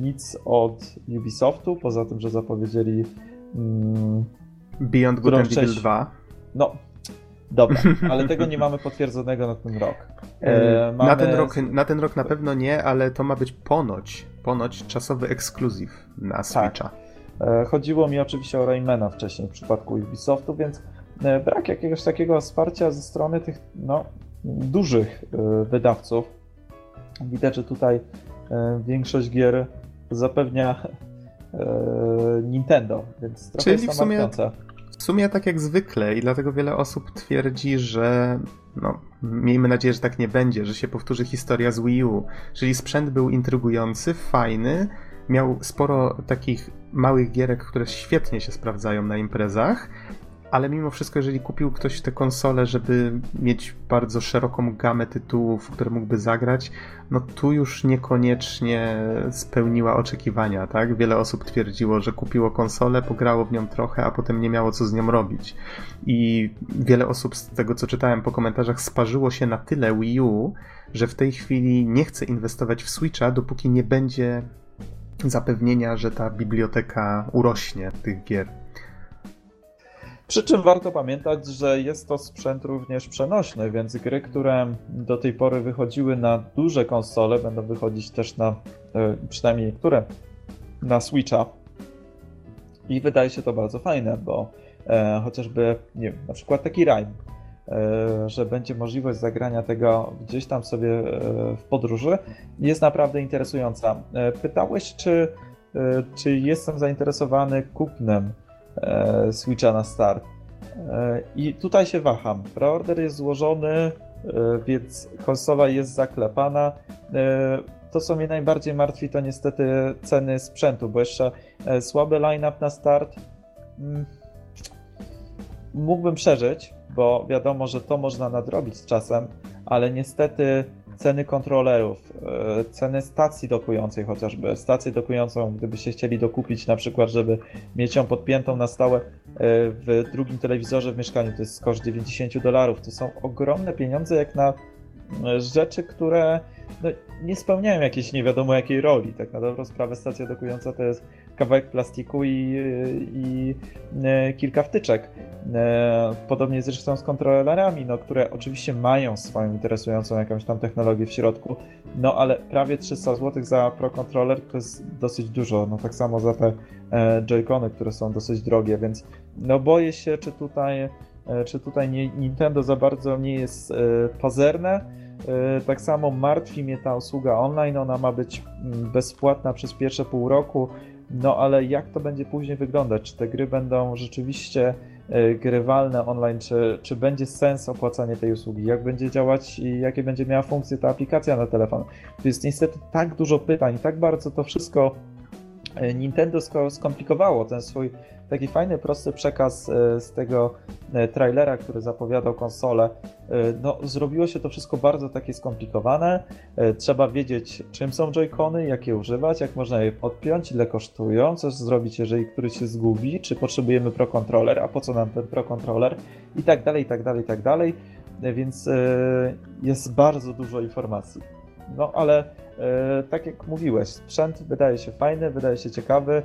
nic od Ubisoftu, poza tym, że zapowiedzieli mm, Beyond Good and Evil 2. No, Dobra, ale tego nie mamy potwierdzonego na ten rok. E, mamy... na, ten rok na ten rok na pewno nie, ale to ma być ponoć, ponoć czasowy ekskluzyw na tak. Switcha. Tak. E, chodziło mi oczywiście o Raymana wcześniej w przypadku Ubisoftu, więc e, brak jakiegoś takiego wsparcia ze strony tych no, dużych e, wydawców. Widać, że tutaj e, większość gier zapewnia e, Nintendo, więc trochę Czyli w sumie w sumie tak jak zwykle i dlatego wiele osób twierdzi, że no, miejmy nadzieję, że tak nie będzie, że się powtórzy historia z Wii U. Czyli sprzęt był intrygujący, fajny, miał sporo takich małych gierek, które świetnie się sprawdzają na imprezach, ale mimo wszystko, jeżeli kupił ktoś tę konsolę, żeby mieć bardzo szeroką gamę tytułów, które mógłby zagrać, no tu już niekoniecznie spełniła oczekiwania, tak? Wiele osób twierdziło, że kupiło konsolę, pograło w nią trochę, a potem nie miało co z nią robić. I wiele osób z tego, co czytałem po komentarzach, sparzyło się na tyle Wii U, że w tej chwili nie chce inwestować w Switcha, dopóki nie będzie zapewnienia, że ta biblioteka urośnie tych gier. Przy czym warto pamiętać, że jest to sprzęt również przenośny, więc gry, które do tej pory wychodziły na duże konsole, będą wychodzić też na, e, przynajmniej niektóre, na Switcha. I wydaje się to bardzo fajne, bo e, chociażby, nie wiem, na przykład taki Rime, e, że będzie możliwość zagrania tego gdzieś tam sobie e, w podróży, jest naprawdę interesująca. Pytałeś, czy, czy jestem zainteresowany kupnem Switcha na start. E, I tutaj się waham. Preorder jest złożony, e, więc konsola jest zaklepana. To, co mnie najbardziej martwi, to niestety ceny sprzętu, bo jeszcze słaby line-up na start. Mm, mógłbym przeżyć, bo wiadomo, że to można nadrobić z czasem, ale niestety ceny kontrolerów, e, ceny stacji dokującej chociażby, stację dokującą, gdybyście chcieli dokupić na przykład, żeby mieć ją podpiętą na stałe e, w drugim telewizorze w mieszkaniu, to jest koszt 90 dolarów. To są ogromne pieniądze jak na e, rzeczy, które no, nie spełniają jakiejś nie wiadomo jakiej roli. Tak na dobrą sprawę stacja dokująca to jest kawałek plastiku i, i, i kilka wtyczek. E, podobnie zresztą z kontrolerami, no, które oczywiście mają swoją interesującą jakąś tam technologię w środku, no ale prawie 300 zł za Pro Controller to jest dosyć dużo, no tak samo za te e, Joy-Cony, które są dosyć drogie, więc no boję się, czy tutaj, e, czy tutaj Nintendo za bardzo nie jest pazerne, tak samo martwi mnie ta usługa online, ona ma być mm, bezpłatna przez pierwsze pół roku, no ale jak to będzie później wyglądać? Czy te gry będą rzeczywiście e, grywalne online, czy, czy będzie sens opłacania tej usługi, jak będzie działać i jakie będzie miała funkcje ta aplikacja na telefon. To jest niestety tak dużo pytań, tak bardzo to wszystko e, Nintendo skomplikowało, ten swój taki fajny, prosty przekaz e, z tego e, trailera, który zapowiadał konsolę. E, no, zrobiło się to wszystko bardzo takie skomplikowane. Trzeba wiedzieć, czym są joycony, jak je używać, jak można je podpiąć, ile kosztują, co zrobić, jeżeli któryś się zgubi, czy potrzebujemy Pro Controller, a po co nam ten Pro Controller i tak dalej, i tak dalej, i tak dalej. Więc jest bardzo dużo informacji. No ale tak jak mówiłeś, sprzęt wydaje się fajny, wydaje się ciekawy.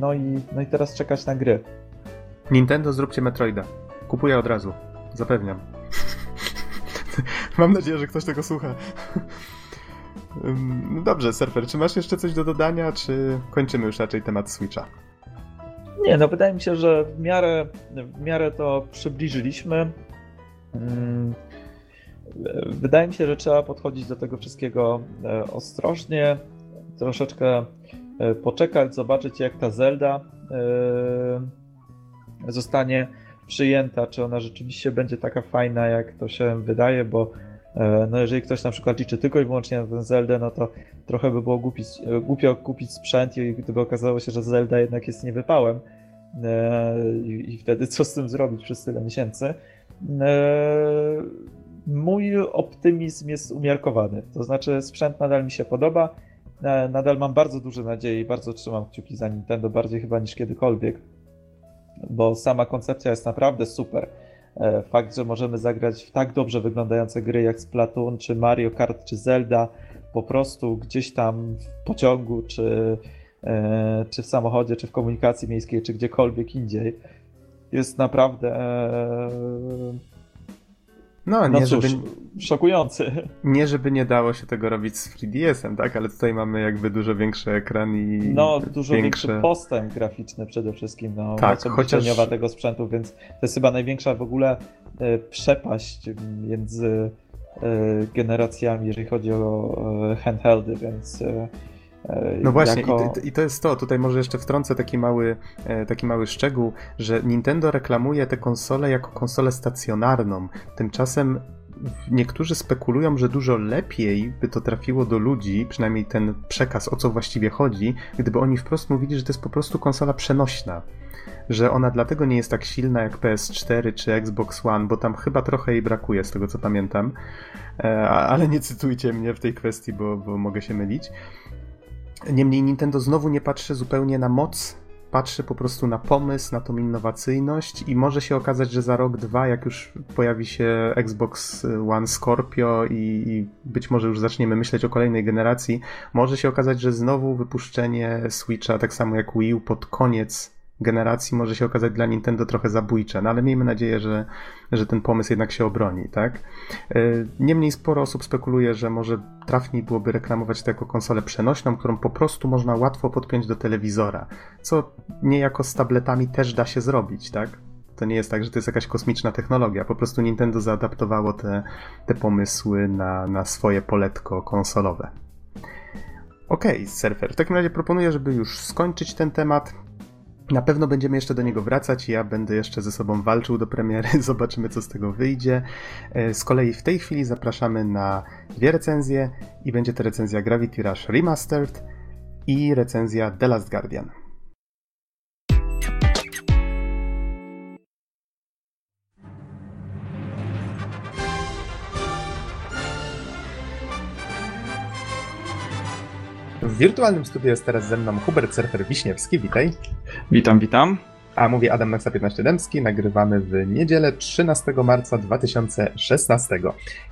No i, no i teraz czekać na gry. Nintendo, zróbcie Metroida. Kupuję od razu. Zapewniam. Mam nadzieję, że ktoś tego słucha. No dobrze, Surfer, czy masz jeszcze coś do dodania, czy kończymy już raczej temat Switcha? Nie, no wydaje mi się, że w miarę, w miarę to przybliżyliśmy. Wydaje mi się, że trzeba podchodzić do tego wszystkiego e, ostrożnie, troszeczkę E, poczekać, zobaczyć jak ta Zelda e, zostanie przyjęta, czy ona rzeczywiście będzie taka fajna, jak to się wydaje, bo no jeżeli ktoś na przykład liczy tylko i wyłącznie na tę Zeldę, no to trochę by było głupić, głupio kupić sprzęt i gdyby okazało się, że Zelda jednak jest niewypałem i wtedy co z tym zrobić przez tyle miesięcy. Mój optymizm jest umiarkowany, to znaczy sprzęt nadal mi się podoba, nadal mam bardzo duże nadzieje i bardzo trzymam kciuki za Nintendo, bardziej chyba niż kiedykolwiek, bo sama koncepcja jest naprawdę super. E, fakt, że możemy zagrać w tak dobrze wyglądające gry jak Splatoon, czy Mario Kart, czy Zelda, po prostu gdzieś tam w pociągu, czy, e, czy w samochodzie, czy w komunikacji miejskiej, czy gdziekolwiek indziej, jest naprawdę e, no, nie, no cóż, żeby, szokujący. Nie, żeby nie dało się tego robić z 3DS-em, tak? Ale tutaj mamy jakby dużo większy ekran i. No, dużo większe... większy postęp graficzny przede wszystkim. No, tak, chociaż... tego sprzętu, więc to jest chyba największa w ogóle e, przepaść między e, generacjami, jeżeli chodzi o e, handheldy, więc. E, no właśnie, jako... i, i, to jest to. Tutaj może jeszcze wtrącę taki mały, e, taki mały szczegół, że Nintendo reklamuje tę konsolę jako konsolę stacjonarną. Tymczasem niektórzy spekulują, że dużo lepiej by to trafiło do ludzi, przynajmniej ten przekaz, o co właściwie chodzi, gdyby oni wprost mówili, że to jest po prostu konsola przenośna. Że ona dlatego nie jest tak silna jak PS4 czy Xbox One, bo tam chyba trochę jej brakuje, z tego co pamiętam. E, ale nie cytujcie mnie w tej kwestii, bo, bo mogę się mylić. Niemniej Nintendo znowu nie patrzy zupełnie na moc, patrzy po prostu na pomysł, na tą innowacyjność i może się okazać, że za rok, dwa, jak już pojawi się Xbox One Scorpio i, i być może już zaczniemy myśleć o kolejnej generacji, może się okazać, że znowu wypuszczenie Switcha, tak samo jak Wii U pod koniec generacji może się okazać dla Nintendo trochę zabójcze, no ale miejmy nadzieję, że, że ten pomysł jednak się obroni, tak? E, niemniej sporo osób spekuluje, że może trafniej byłoby reklamować to jako konsolę przenośną, którą po prostu można łatwo podpiąć do telewizora, co niejako z tabletami też da się zrobić, tak? To nie jest tak, że to jest jakaś kosmiczna technologia. Po prostu Nintendo zaadaptowało te, te pomysły na, na swoje poletko konsolowe. Okej, okay, surfer. W takim razie proponuję, żeby już skończyć ten temat. Na pewno będziemy jeszcze do niego wracać. Ja będę jeszcze ze sobą walczył do premiery. Zobaczymy, co z tego wyjdzie. E, z kolei w tej chwili zapraszamy na dwie recenzje i będzie to recenzja Gravity Rush Remastered i recenzja The Last Guardian. W wirtualnym studiu jest teraz ze mną Hubert Surfer Wiśniewski, witaj. Witam, witam. A mówię Adam Naksa 15 Dębski, nagrywamy w niedzielę 13 marca 2016.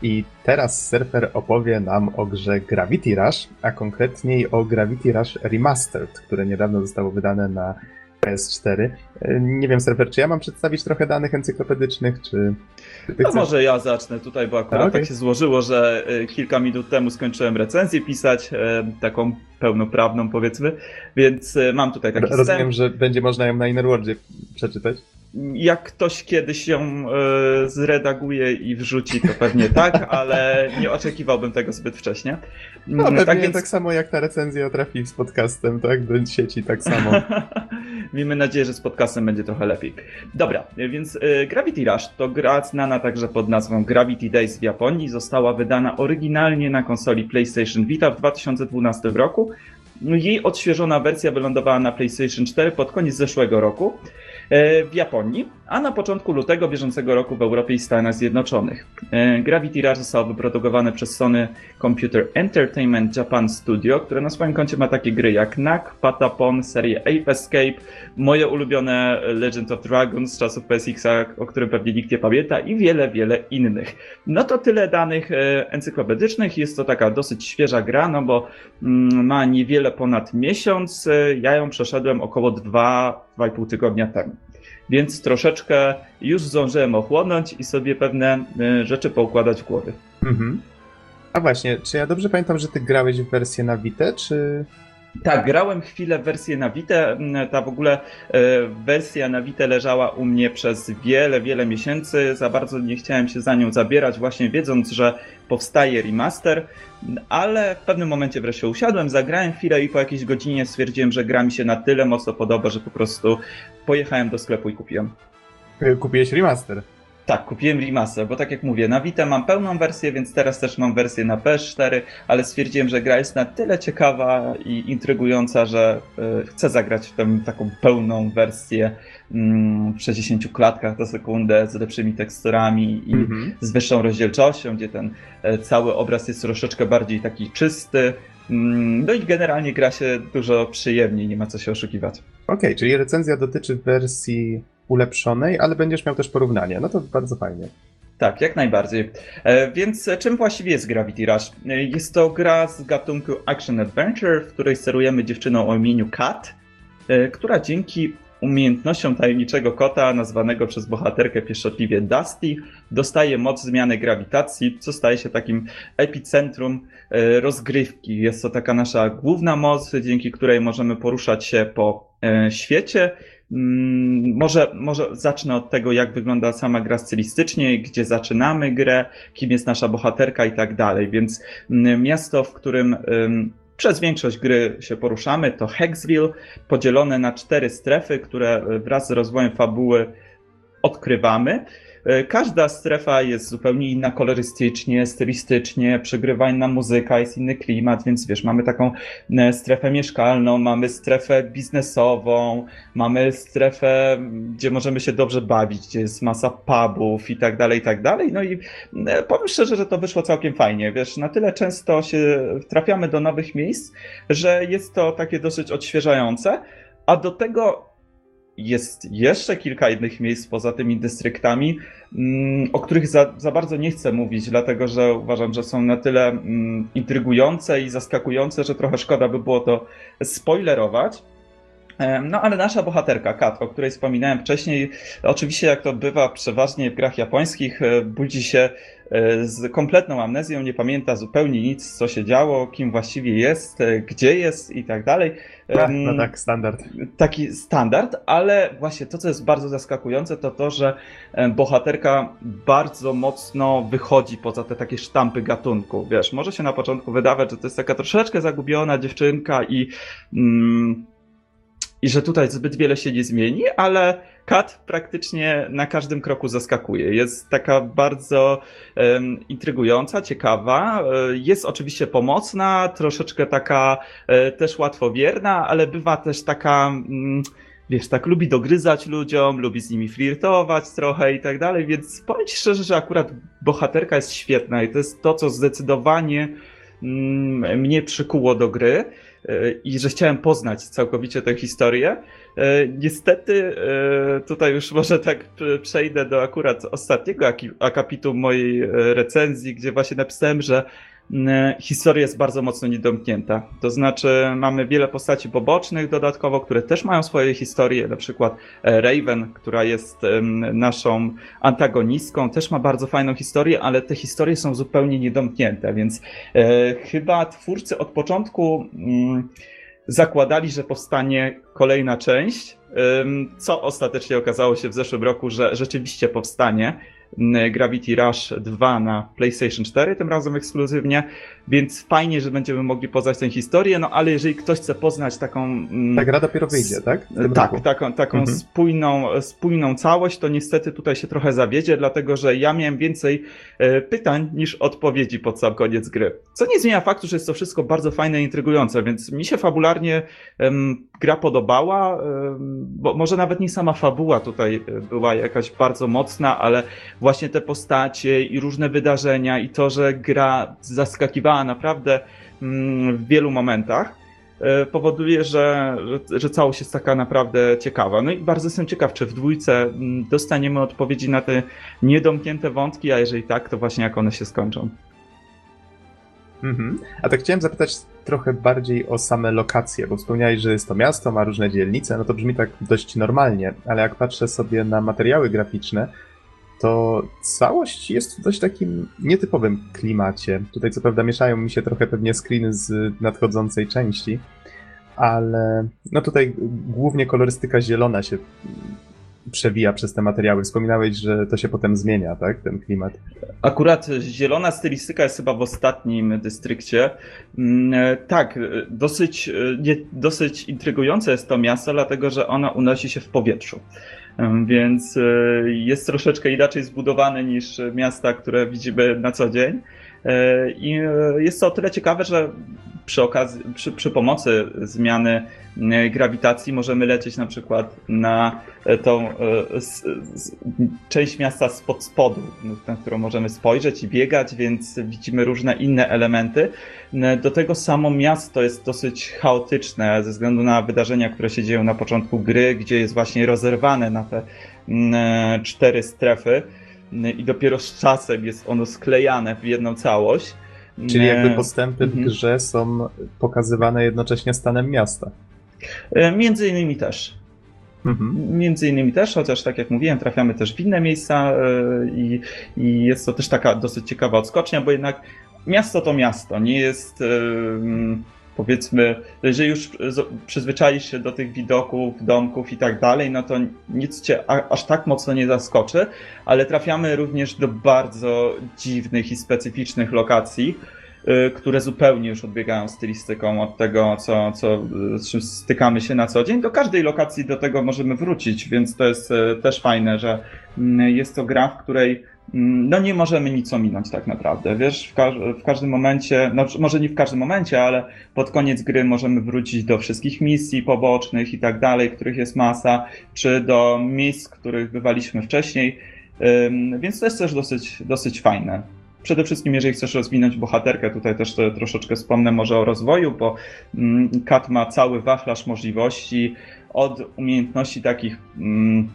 I teraz Surfer opowie nam o grze Gravity Rush, a konkretniej o Gravity Rush Remastered, które niedawno zostało wydane na PS4. Nie wiem, Surfer, czy ja mam przedstawić trochę danych encyklopedycznych, czy... No może ja zacznę. Tutaj, bo akurat okay. tak się złożyło, że e, kilka minut temu skończyłem recenzję pisać, e, taką pełnoprawną powiedzmy, więc e, mam tutaj taki Rozumiem, że będzie można ją na Innerworldzie przeczytać jak ktoś kiedyś ją y, zredaguje i wrzuci, to pewnie tak, ale nie oczekiwałbym tego zbyt wcześnie. No, pewnie tak, więc... tak samo jak ta recenzja trafi z podcastem, tak? Do sieci tak samo. Miejmy nadzieję, że z podcastem będzie trochę lepiej. Dobra, więc y, Gravity Rush to gra znana także pod nazwą Gravity Days w Japonii. Została wydana oryginalnie na konsoli PlayStation Vita w 2012 roku. Jej odświeżona wersja wylądowała na PlayStation 4 pod koniec zeszłego roku. W Japonii, a na początku lutego bieżącego roku w Europie i Stanach Zjednoczonych. E, Gravity Rush zostało wyprodukowane przez Sony Computer Entertainment Japan Studio, które na swoim koncie ma takie gry jak Knack, Patapon, serię Ape Escape, moje ulubione Legend of Dragons z czasów PSX-a, o którym pewnie nikt nie pamięta i wiele, wiele innych. No to tyle danych e, encyklopedycznych. Jest to taka dosyć świeża gra, no bo mm, ma niewiele ponad miesiąc. Ja ją przeszedłem około 2-2,5 tygodnia temu więc troszeczkę już zdążyłem ochłonąć i sobie pewne e, rzeczy poukładać w głowie. Mhm. A właśnie, czy ja dobrze pamiętam, że ty grałeś w wersję na Vita, czy... Tak, grałem chwilę w wersję na Vita. Mm, ta w ogóle e, wersja na Vita leżała u mnie przez wiele, wiele miesięcy. Za bardzo nie chciałem się za nią zabierać, właśnie wiedząc, że powstaje remaster, ale w pewnym momencie wreszcie usiadłem, zagrałem chwilę i po jakiejś godzinie stwierdziłem, że gra mi się na tyle mocno podoba, że po prostu pojechałem do sklepu i kupiłem. E, kupiłeś remaster? Tak, kupiłem remaster, bo tak jak mówię, na Vita mam pełną wersję, więc teraz też mam wersję na PS4, ale stwierdziłem, że gra jest na tyle ciekawa i intrygująca, że y, chcę zagrać w tę taką pełną wersję mm, w 60 klatkach na sekundę, z lepszymi teksturami i mm -hmm. z wyższą rozdzielczością, gdzie ten y, cały obraz jest troszeczkę bardziej taki czysty. Mm, no i generalnie gra się dużo przyjemniej, nie ma co się oszukiwać. Okej, okay, czyli recenzja dotyczy wersji ulepszonej, ale będziesz miał też porównanie. No to bardzo fajnie. Tak, jak najbardziej. E, więc czym właściwie jest Gravity Rush? E, jest to gra z gatunku Action Adventure, w której sterujemy dziewczyną o imieniu Kat, e, która dzięki umiejętnościom tajemniczego kota, nazwanego przez bohaterkę pieszczotliwie Dusty, dostaje moc zmiany grawitacji, co staje się takim epicentrum rozgrywki. Jest to taka nasza główna moc, dzięki której możemy poruszać się po świecie może, może zacznę od tego, jak wygląda sama gra stylistycznie, gdzie zaczynamy grę, kim jest nasza bohaterka i tak dalej. Więc mm, miasto, w którym przez większość gry się poruszamy, to Hexville, podzielone na cztery strefy, które wraz z rozwojem fabuły odkrywamy. E, każda strefa jest zupełnie inna kolorystycznie, stylistycznie, przegrywa inna muzyka, jest inny klimat, więc wiesz, mamy taką e, strefę mieszkalną, mamy strefę biznesową, mamy strefę, gdzie możemy się dobrze bawić, gdzie jest masa pubów i tak dalej, i tak dalej. No i e, powiem szczerze, że to wyszło całkiem fajnie, wiesz, na tyle często się trafiamy do nowych miejsc, że jest to takie dosyć odświeżające, a do tego jest jeszcze kilka innych miejsc poza tymi dystryktami, mm, o których za, za bardzo nie chcę mówić, dlatego że uważam, że są na tyle mm, intrygujące i zaskakujące, że trochę szkoda by było to spoilerować. No ale nasza bohaterka, Kat, o której wspominałem wcześniej, oczywiście jak to bywa przeważnie w grach japońskich, e, budzi się e, z kompletną amnezją, nie pamięta zupełnie nic, co się działo, kim właściwie jest, e, gdzie jest i tak dalej. No tak, standard. Taki standard, ale właśnie to, co jest bardzo zaskakujące, to to, że bohaterka bardzo mocno wychodzi poza te takie sztampy gatunku. Wiesz, może się na początku wydawać, że to jest taka troszeczkę zagubiona dziewczynka i. Mm, i że tutaj zbyt wiele się nie zmieni, ale Kat praktycznie na każdym kroku zaskakuje. Jest taka bardzo um, intrygująca, ciekawa. E, jest oczywiście pomocna, troszeczkę taka e, też łatwowierna, ale bywa też taka. Mm, wiesz, tak lubi dogryzać ludziom, lubi z nimi flirtować trochę i tak dalej, więc powiem ci szczerze, że akurat bohaterka jest świetna i to jest to, co zdecydowanie mm, mnie przykuło do gry. I że chciałem poznać całkowicie tę historię. Niestety tutaj już może tak przejdę do akurat ostatniego akapitu mojej recenzji, gdzie właśnie napisałem, że historia jest bardzo mocno niedomknięta. To znaczy, mamy wiele postaci pobocznych dodatkowo, które też mają swoje historie. Na przykład e, Raven, która jest naszą antagonistką, też ma bardzo fajną historię, ale te historie są zupełnie niedomknięte, więc e, chyba twórcy od początku mm, zakładali, że powstanie kolejna część, co ostatecznie okazało się w zeszłym roku, że rzeczywiście powstanie. Gravity Rush 2 na PlayStation 4, tym razem ekskluzywnie, więc fajnie, że będziemy mogli poznać tę historię, no ale jeżeli ktoś chce poznać taką... Tak, gra dopiero wyjdzie, tak? Tak, roku. taką, taką mhm. spójną, spójną całość, to niestety tutaj się trochę zawiedzie, dlatego że ja miałem więcej e, pytań niż odpowiedzi pod sam koniec gry. Co nie zmienia faktu, że jest to wszystko bardzo fajne i intrygujące, więc mi się fabularnie gra podobała, bo może nawet nie sama fabuła tutaj e, była jakaś bardzo mocna, ale właśnie te postacie i różne wydarzenia i to, że gra zaskakiwała naprawdę mm, w wielu momentach, e, powoduje, że, że, że całość jest taka naprawdę ciekawa. No i bardzo jestem ciekaw, czy w dwójce mm, dostaniemy odpowiedzi na te niedomknięte wątki, a jeżeli tak, to właśnie jak one się skończą. Mhm. A tak chciałem zapytać trochę bardziej o same lokacje, bo wspomniałeś, że jest to miasto, ma różne dzielnice, no to brzmi tak dość normalnie, ale jak patrzę sobie na materiały graficzne, to całość jest w dość takim nietypowym klimacie. Tutaj co prawda mieszają mi się trochę pewnie screeny z nadchodzącej części, ale no tutaj głównie kolorystyka zielona się przewija przez te materiały. Wspominałeś, że to się potem zmienia, tak, ten klimat. Akurat zielona stylistyka jest chyba w ostatnim dystrykcie. Mm, tak, dosyć, dosyć intrygujące jest to miasto, dlatego że ona unosi się w powietrzu. Więc e, jest troszeczkę inaczej zbudowane niż miasta, które widzimy na co dzień. E, I e, jest to o tyle ciekawe, że przy, przy, przy pomocy zmiany grawitacji możemy lecieć na przykład na tą część miasta spod spodu, na którą możemy spojrzeć i biegać, więc widzimy różne inne elementy. Do tego samo miasto jest dosyć chaotyczne ze względu na wydarzenia, które się dzieją na początku gry, gdzie jest właśnie rozerwane na te cztery strefy i dopiero z czasem jest ono sklejane w jedną całość. Czyli jakby postępy w mhm. grze są pokazywane jednocześnie stanem miasta. E, między innymi też. Mhm. Między innymi też, chociaż tak jak mówiłem, trafiamy też w inne miejsca i, i jest to też taka dosyć ciekawa odskocznia, bo jednak miasto to miasto, nie jest powiedzmy, jeżeli już przyzwyczaisz się do tych widoków, domków i tak dalej, no to nic cię aż tak mocno nie zaskoczy, ale trafiamy również do bardzo dziwnych i specyficznych lokacji, y, które zupełnie już odbiegają stylistyką od tego, co, co, z czym stykamy się na co dzień. Do każdej lokacji do tego możemy wrócić, więc to jest y, też fajne, że mm, jest to gra, w której no nie możemy nic ominąć tak naprawdę, wiesz, w, każ w, każdym momencie, no może nie w każdym momencie, ale pod koniec gry możemy wrócić do wszystkich misji pobocznych i tak dalej, których jest masa, czy do miejsc, których bywaliśmy wcześniej, Ym, więc to jest też dosyć, dosyć fajne. Przede wszystkim, jeżeli chcesz rozwinąć bohaterkę, tutaj też troszeczkę wspomnę może o rozwoju, bo Kat ma cały wachlarz możliwości od umiejętności takich mm,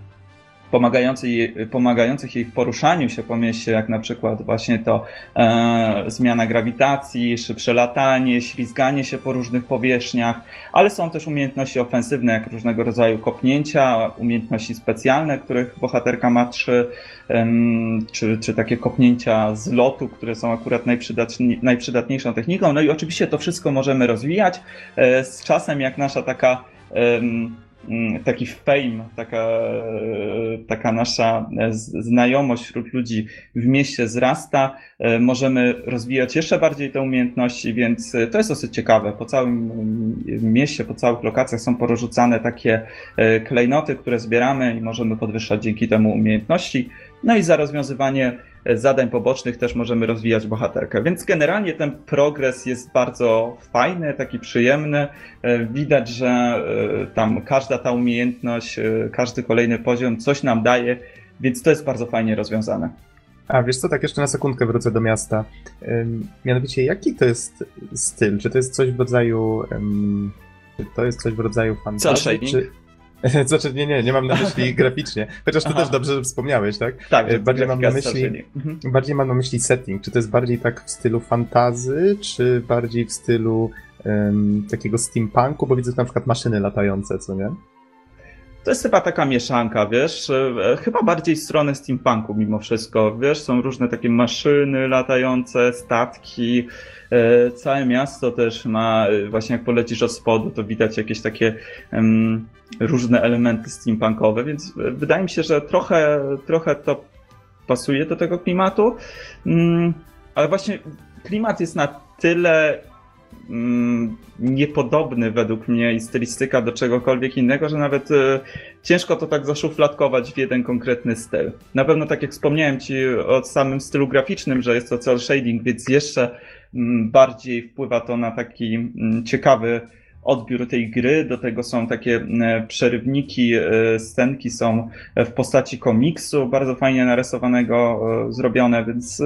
pomagających, pomagających jej w poruszaniu się po mieście, jak na przykład właśnie to e, zmiana grawitacji, szybsze latanie, ślizganie się po różnych powierzchniach, ale są też umiejętności ofensywne, jak różnego rodzaju kopnięcia, umiejętności specjalne, których bohaterka ma trzy, e, czy, czy takie kopnięcia z lotu, które są akurat najprzydatniejszą techniką. No i oczywiście to wszystko możemy rozwijać e, z czasem, jak nasza taka taki fame, taka, taka nasza znajomość wśród ludzi w mieście wzrasta, e, możemy rozwijać jeszcze bardziej te umiejętności, więc to jest dosyć ciekawe. Po całym mieście, po całych lokacjach są porozrzucane takie e, klejnoty, które zbieramy i możemy podwyższać dzięki temu umiejętności. No i za rozwiązywanie zadań pobocznych też możemy rozwijać bohaterkę. Więc generalnie ten progres jest bardzo fajny, taki przyjemny. E, widać, że e, tam każda ta umiejętność, e, każdy kolejny poziom coś nam daje, więc to jest bardzo fajnie rozwiązane. A wiesz co, tak jeszcze na sekundkę wrócę do miasta. Mianowicie, jaki to jest styl? Czy to jest coś w rodzaju. Czy to jest coś w rodzaju fantazji? Czy... Znaczy, nie, nie, nie mam na myśli graficznie. Chociaż to Aha. też dobrze że wspomniałeś, tak? Tak, e, bardziej mam na myśli. Mhm. Bardziej mam na myśli setting. Czy to jest bardziej tak w stylu fantazy, czy bardziej w stylu um, takiego steampunku? Bo widzę na przykład maszyny latające, co nie? To jest chyba taka mieszanka, wiesz, e, chyba bardziej w stronę steampunku mimo wszystko, wiesz, są różne takie maszyny latające, statki, e, całe miasto też ma, właśnie jak polecisz od spodu, to widać jakieś takie um, różne elementy steampunkowe, więc wydaje mi się, że trochę, trochę to pasuje do tego klimatu, um, ale właśnie klimat jest na tyle mm, niepodobny według mnie i stylistyka do czegokolwiek innego, że nawet y, ciężko to tak zaszufladkować w jeden konkretny styl. Na pewno tak jak wspomniałem Ci o samym stylu graficznym, że jest to cel shading, więc jeszcze mm, bardziej wpływa to na taki mm, ciekawy odbiór tej gry. Do tego są takie mm, przerywniki, e, scenki są w postaci komiksu, bardzo fajnie narysowanego, e, zrobione, więc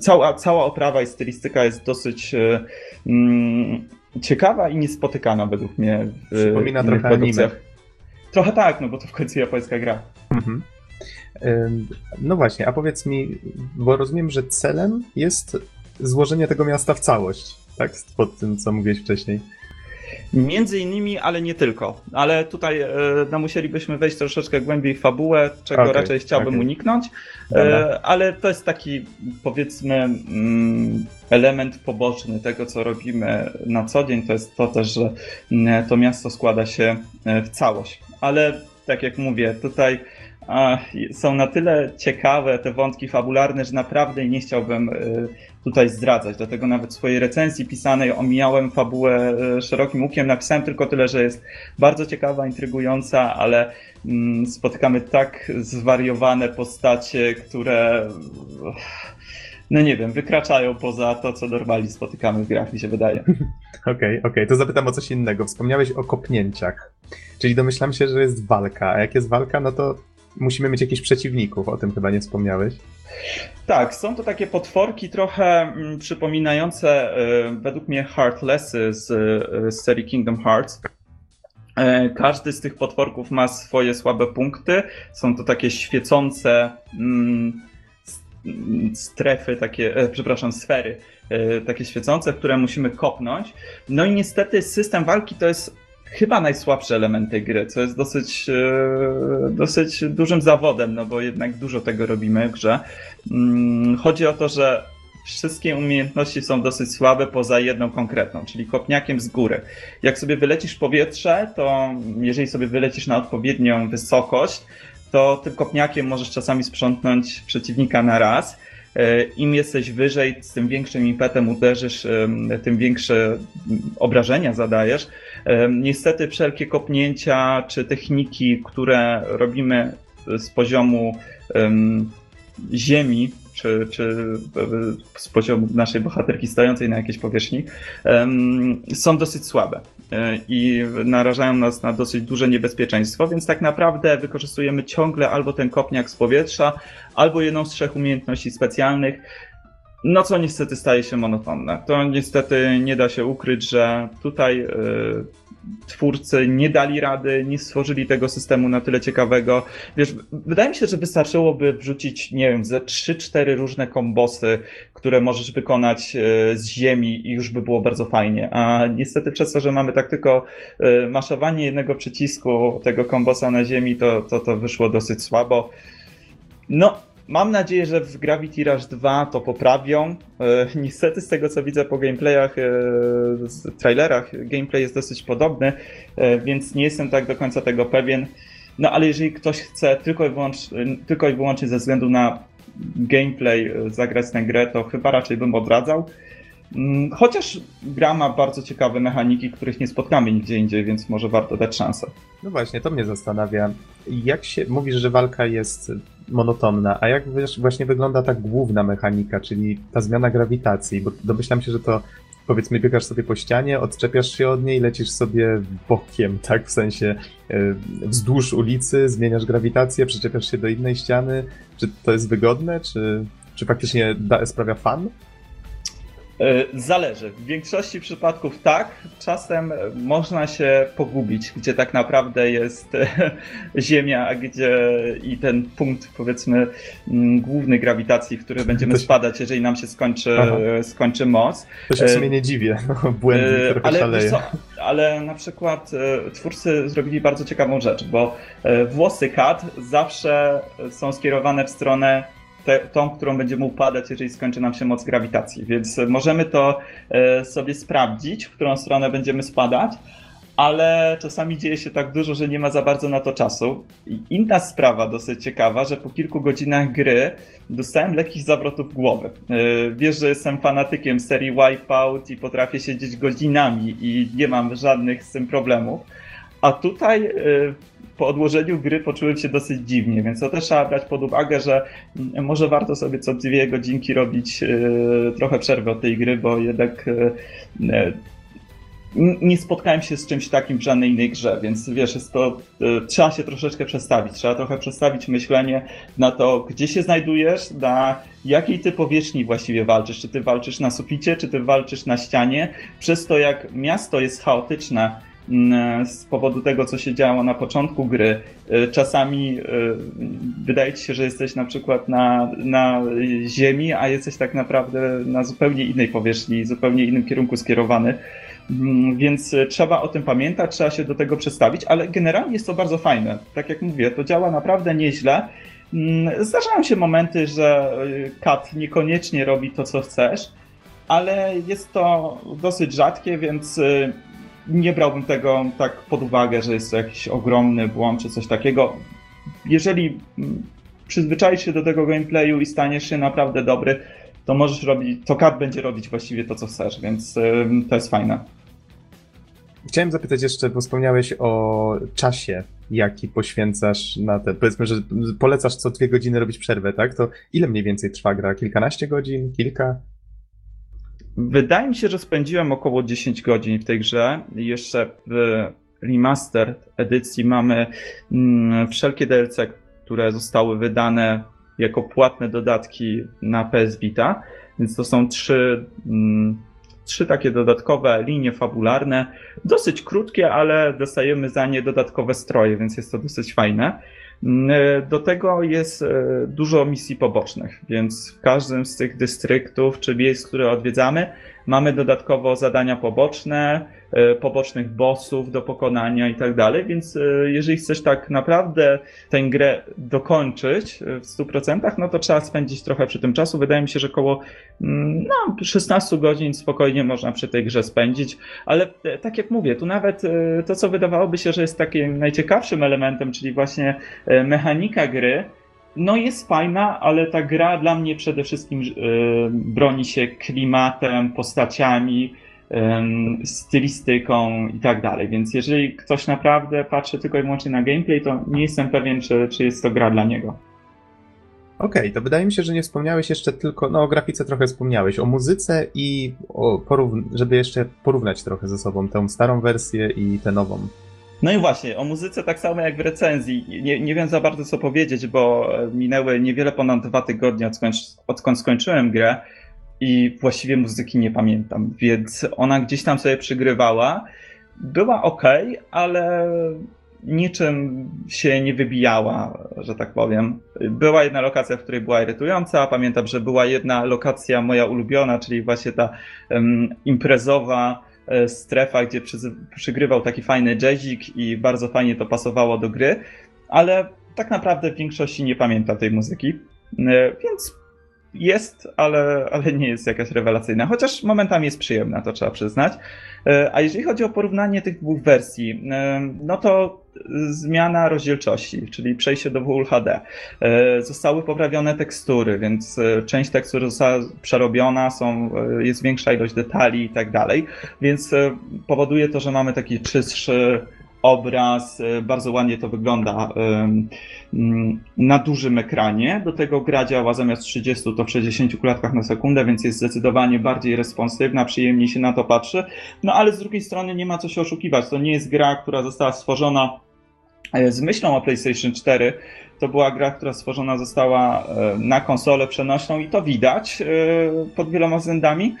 cała, cała oprawa i stylistyka jest dosyć e, mm, ciekawa i niespotykana według mnie w Przypomina trochę produkcjach. Anime. Trochę tak, no bo to w końcu japońska gra. Mhm. No właśnie, a powiedz mi, bo rozumiem, że celem jest złożenie tego miasta w całość, tak? Pod tym, co mówiłeś wcześniej. Między innymi, ale nie tylko. Ale tutaj e, no, musielibyśmy wejść troszeczkę głębiej w fabułę, czego okay, raczej chciałbym okay. uniknąć. E, ale to jest taki, powiedzmy, mm, element poboczny tego, co robimy na co dzień. To jest to też, że mm, to miasto składa się e, w całość. Ale tak jak mówię, tutaj są na tyle ciekawe te wątki fabularne, że naprawdę nie chciałbym tutaj zdradzać. Dlatego nawet w swojej recenzji pisanej omijałem fabułę e, szerokim łukiem. Napisałem tylko tyle, że jest bardzo ciekawa, intrygująca, ale mm, spotykamy tak zwariowane postacie, które no nie wiem, wykraczają poza to, co normalnie spotykamy w grach, mi się wydaje. Okej, okej, okay, to zapytam o coś innego. Wspomniałeś o kopnięciach, czyli domyślam się, że jest walka, a jak jest walka, no to musimy mieć jakichś przeciwników, o tym chyba nie wspomniałeś. Tak, są to takie potworki trochę mm, przypominające y, według mnie Heartlessy z, y, z serii Kingdom Hearts. E, każdy z tych potworków ma swoje słabe punkty. Są to takie świecące mm, strefy, takie, e, przepraszam, sfery, e, takie świecące, które musimy kopnąć. No i niestety system walki to jest chyba najsłabszy element tej gry, co jest dosyć, e, dosyć dużym zawodem, no bo jednak dużo tego robimy w grze. Mm, chodzi o to, że wszystkie umiejętności są dosyć słabe poza jedną konkretną, czyli kopniakiem z góry. Jak sobie wylecisz w powietrze, to jeżeli sobie wylecisz na odpowiednią wysokość, to tym kopniakiem możesz czasami sprzątnąć przeciwnika na raz. E, Im jesteś wyżej, z tym większym impetem uderzysz, tym większe obrażenia zadajesz. Niestety wszelkie kopnięcia czy techniki, które robimy z poziomu ziemi, czy, czy z poziomu naszej bohaterki stojącej na jakiejś powierzchni, są dosyć słabe e, i narażają nas na dosyć duże niebezpieczeństwo, więc tak naprawdę wykorzystujemy ciągle albo ten kopniak z powietrza, albo jedną z trzech umiejętności specjalnych, no co niestety staje się monotonne. To niestety nie da się ukryć, że tutaj y, twórcy nie dali rady, nie stworzyli tego systemu na tyle ciekawego. Wiesz, wydaje mi się, że wystarczyłoby wrzucić, nie wiem, ze 3-4 różne kombosy, które możesz wykonać y, z ziemi i już by było bardzo fajnie. A niestety przez to, że mamy tak tylko y, maszowanie jednego przycisku tego kombosa na ziemi, to, to, to wyszło dosyć słabo. No, Mam nadzieję, że w Gravity Rush 2 to poprawią. E, niestety z tego co widzę po gameplayach, e, trailerach, gameplay jest dosyć podobny, e, więc nie jestem tak do końca tego pewien. No ale jeżeli ktoś chce tylko i, wyłącznie, tylko i wyłącznie ze względu na gameplay zagrać tę grę, to chyba raczej bym odradzał. Mm, chociaż gra ma bardzo ciekawe mechaniki, których nie spotkamy nigdzie indziej, więc może warto dać szansę. No właśnie, to mnie zastanawia. Jak się mówisz, że walka jest monotonna, a jak właśnie wygląda ta główna mechanika, czyli ta zmiana grawitacji? Bo domyślam się, że to powiedzmy biegasz sobie po ścianie, odczepiasz się od niej, lecisz sobie bokiem, tak, w sensie wzdłuż ulicy, zmieniasz grawitację, przyczepiasz się do innej ściany. Czy to jest wygodne, czy, czy faktycznie da, sprawia fan? E, zależy. W większości przypadków tak. Czasem można się pogubić, gdzie tak naprawdę jest e, Ziemia, a gdzie i ten punkt, powiedzmy, główny grawitacji, w który będziemy się... spadać, jeżeli nam się skończy, skończy moc. To się w sumie nie dziwię. No, błędny trochę ale, co, ale na przykład twórcy zrobili bardzo ciekawą rzecz, bo włosy kat zawsze są skierowane w stronę te, tą, którą będziemy upadać, jeżeli skończy nam się moc grawitacji. Więc możemy to e, sobie sprawdzić, w którą stronę będziemy spadać, ale czasami dzieje się tak dużo, że nie ma za bardzo na to czasu. I inna sprawa dosyć ciekawa, że po kilku godzinach gry dostałem lekkich zawrotów głowy. E, wiesz, że jestem fanatykiem serii Wipeout i potrafię siedzieć godzinami i nie mam żadnych z tym problemów. A tutaj e, po odłożeniu gry poczułem się dosyć dziwnie, więc to też trzeba brać pod uwagę, że może warto sobie co dwie godzinki robić e, trochę przerwy od tej gry, bo jednak e, e, nie spotkałem się z czymś takim w żadnej innej grze, więc wiesz, jest to, trzeba się troszeczkę przestawić, trzeba trochę przestawić myślenie na to, gdzie się znajdujesz, na jakiej ty powierzchni właściwie walczysz, czy ty walczysz na suficie, czy ty walczysz na ścianie, przez to jak miasto jest chaotyczne, z powodu tego, co się działo na początku gry. Y, czasami y, wydaje ci się, że jesteś na przykład na, na ziemi, a jesteś tak naprawdę na zupełnie innej powierzchni, zupełnie innym kierunku skierowany. Mm, więc trzeba o tym pamiętać, trzeba się do tego przestawić, ale generalnie jest to bardzo fajne. Tak jak mówię, to działa naprawdę nieźle. Mm, zdarzają się momenty, że y, kat niekoniecznie robi to, co chcesz, ale jest to dosyć rzadkie, więc nie brałbym tego tak pod uwagę, że jest to jakiś ogromny błąd czy coś takiego. Jeżeli mm, przyzwyczaisz się do tego gameplayu i staniesz się naprawdę dobry, to możesz robić, to kart będzie robić właściwie to, co chcesz, więc to jest fajne. Chciałem zapytać jeszcze, bo wspomniałeś o czasie, jaki poświęcasz na te. Powiedzmy, że polecasz co dwie godziny robić przerwę, tak? To ile mniej więcej trwa gra? Kilkanaście godzin? Kilka? Wydaje mi się, że spędziłem około 10 godzin w tej grze. Jeszcze w remaster edycji mamy mm, wszelkie DLC, które zostały wydane jako płatne dodatki na PS Vita. Więc to są trzy, mm, trzy takie dodatkowe linie fabularne. Dosyć krótkie, ale dostajemy za nie dodatkowe stroje, więc jest to dosyć fajne. Mm, e, do tego jest e, dużo misji pobocznych, więc w każdym z tych dystryktów czy miejsc, które odwiedzamy, mamy dodatkowo zadania poboczne, e, pobocznych bossów do pokonania i tak dalej, więc e, jeżeli chcesz tak naprawdę tę grę dokończyć e, w 100%, no to trzeba spędzić trochę przy tym czasu. Wydaje mi się, że około mm, no, 16 godzin spokojnie można przy tej grze spędzić, ale tak jak mówię, tu nawet to, co wydawałoby się, że jest takim najciekawszym elementem, czyli właśnie mechanika gry, no jest fajna, ale ta gra dla mnie przede wszystkim yy, broni się klimatem, postaciami, yy, stylistyką i tak dalej. Więc jeżeli ktoś naprawdę patrzy tylko i wyłącznie na gameplay, to nie jestem pewien, czy, czy jest to gra dla niego. Okej, okay, to wydaje mi się, że nie wspomniałeś jeszcze tylko, no o grafice trochę wspomniałeś, o muzyce i o żeby jeszcze porównać trochę ze sobą tę starą wersję i tę nową. No i właśnie, o muzyce tak samo jak w recenzji. Nie, nie wiem za bardzo co powiedzieć, bo minęły niewiele ponad dwa tygodnie odkąd, odkąd skończyłem grę i właściwie muzyki nie pamiętam, więc ona gdzieś tam sobie przygrywała. Była ok, ale niczym się nie wybijała, że tak powiem. Była jedna lokacja, w której była irytująca. Pamiętam, że była jedna lokacja moja ulubiona, czyli właśnie ta um, imprezowa E, strefa, gdzie przy, przygrywał taki fajny jazzik i bardzo fajnie to pasowało do gry, ale tak naprawdę w większości nie pamiętam tej muzyki, e, więc jest, ale, ale nie jest jakaś rewelacyjna, chociaż momentami jest przyjemna, to trzeba przyznać. E, a jeżeli chodzi o porównanie tych dwóch wersji, no to zmiana rozdzielczości, czyli przejście do Full HD. E, zostały poprawione tekstury, więc e, część tekstury została przerobiona, są, e, jest większa ilość detali i tak dalej, więc powoduje to, że mamy taki czystszy obraz, e, bardzo ładnie to wygląda mm, na dużym ekranie. Do tego gra działa zamiast 30 to w 60 klatkach na sekundę, więc jest zdecydowanie bardziej responsywna, przyjemniej się na to patrzy. No ale z drugiej strony nie ma co się oszukiwać. To nie jest gra, która została stworzona e, z myślą o PlayStation 4. To była gra, która stworzona została e, na konsolę przenośną i to widać pod wieloma względami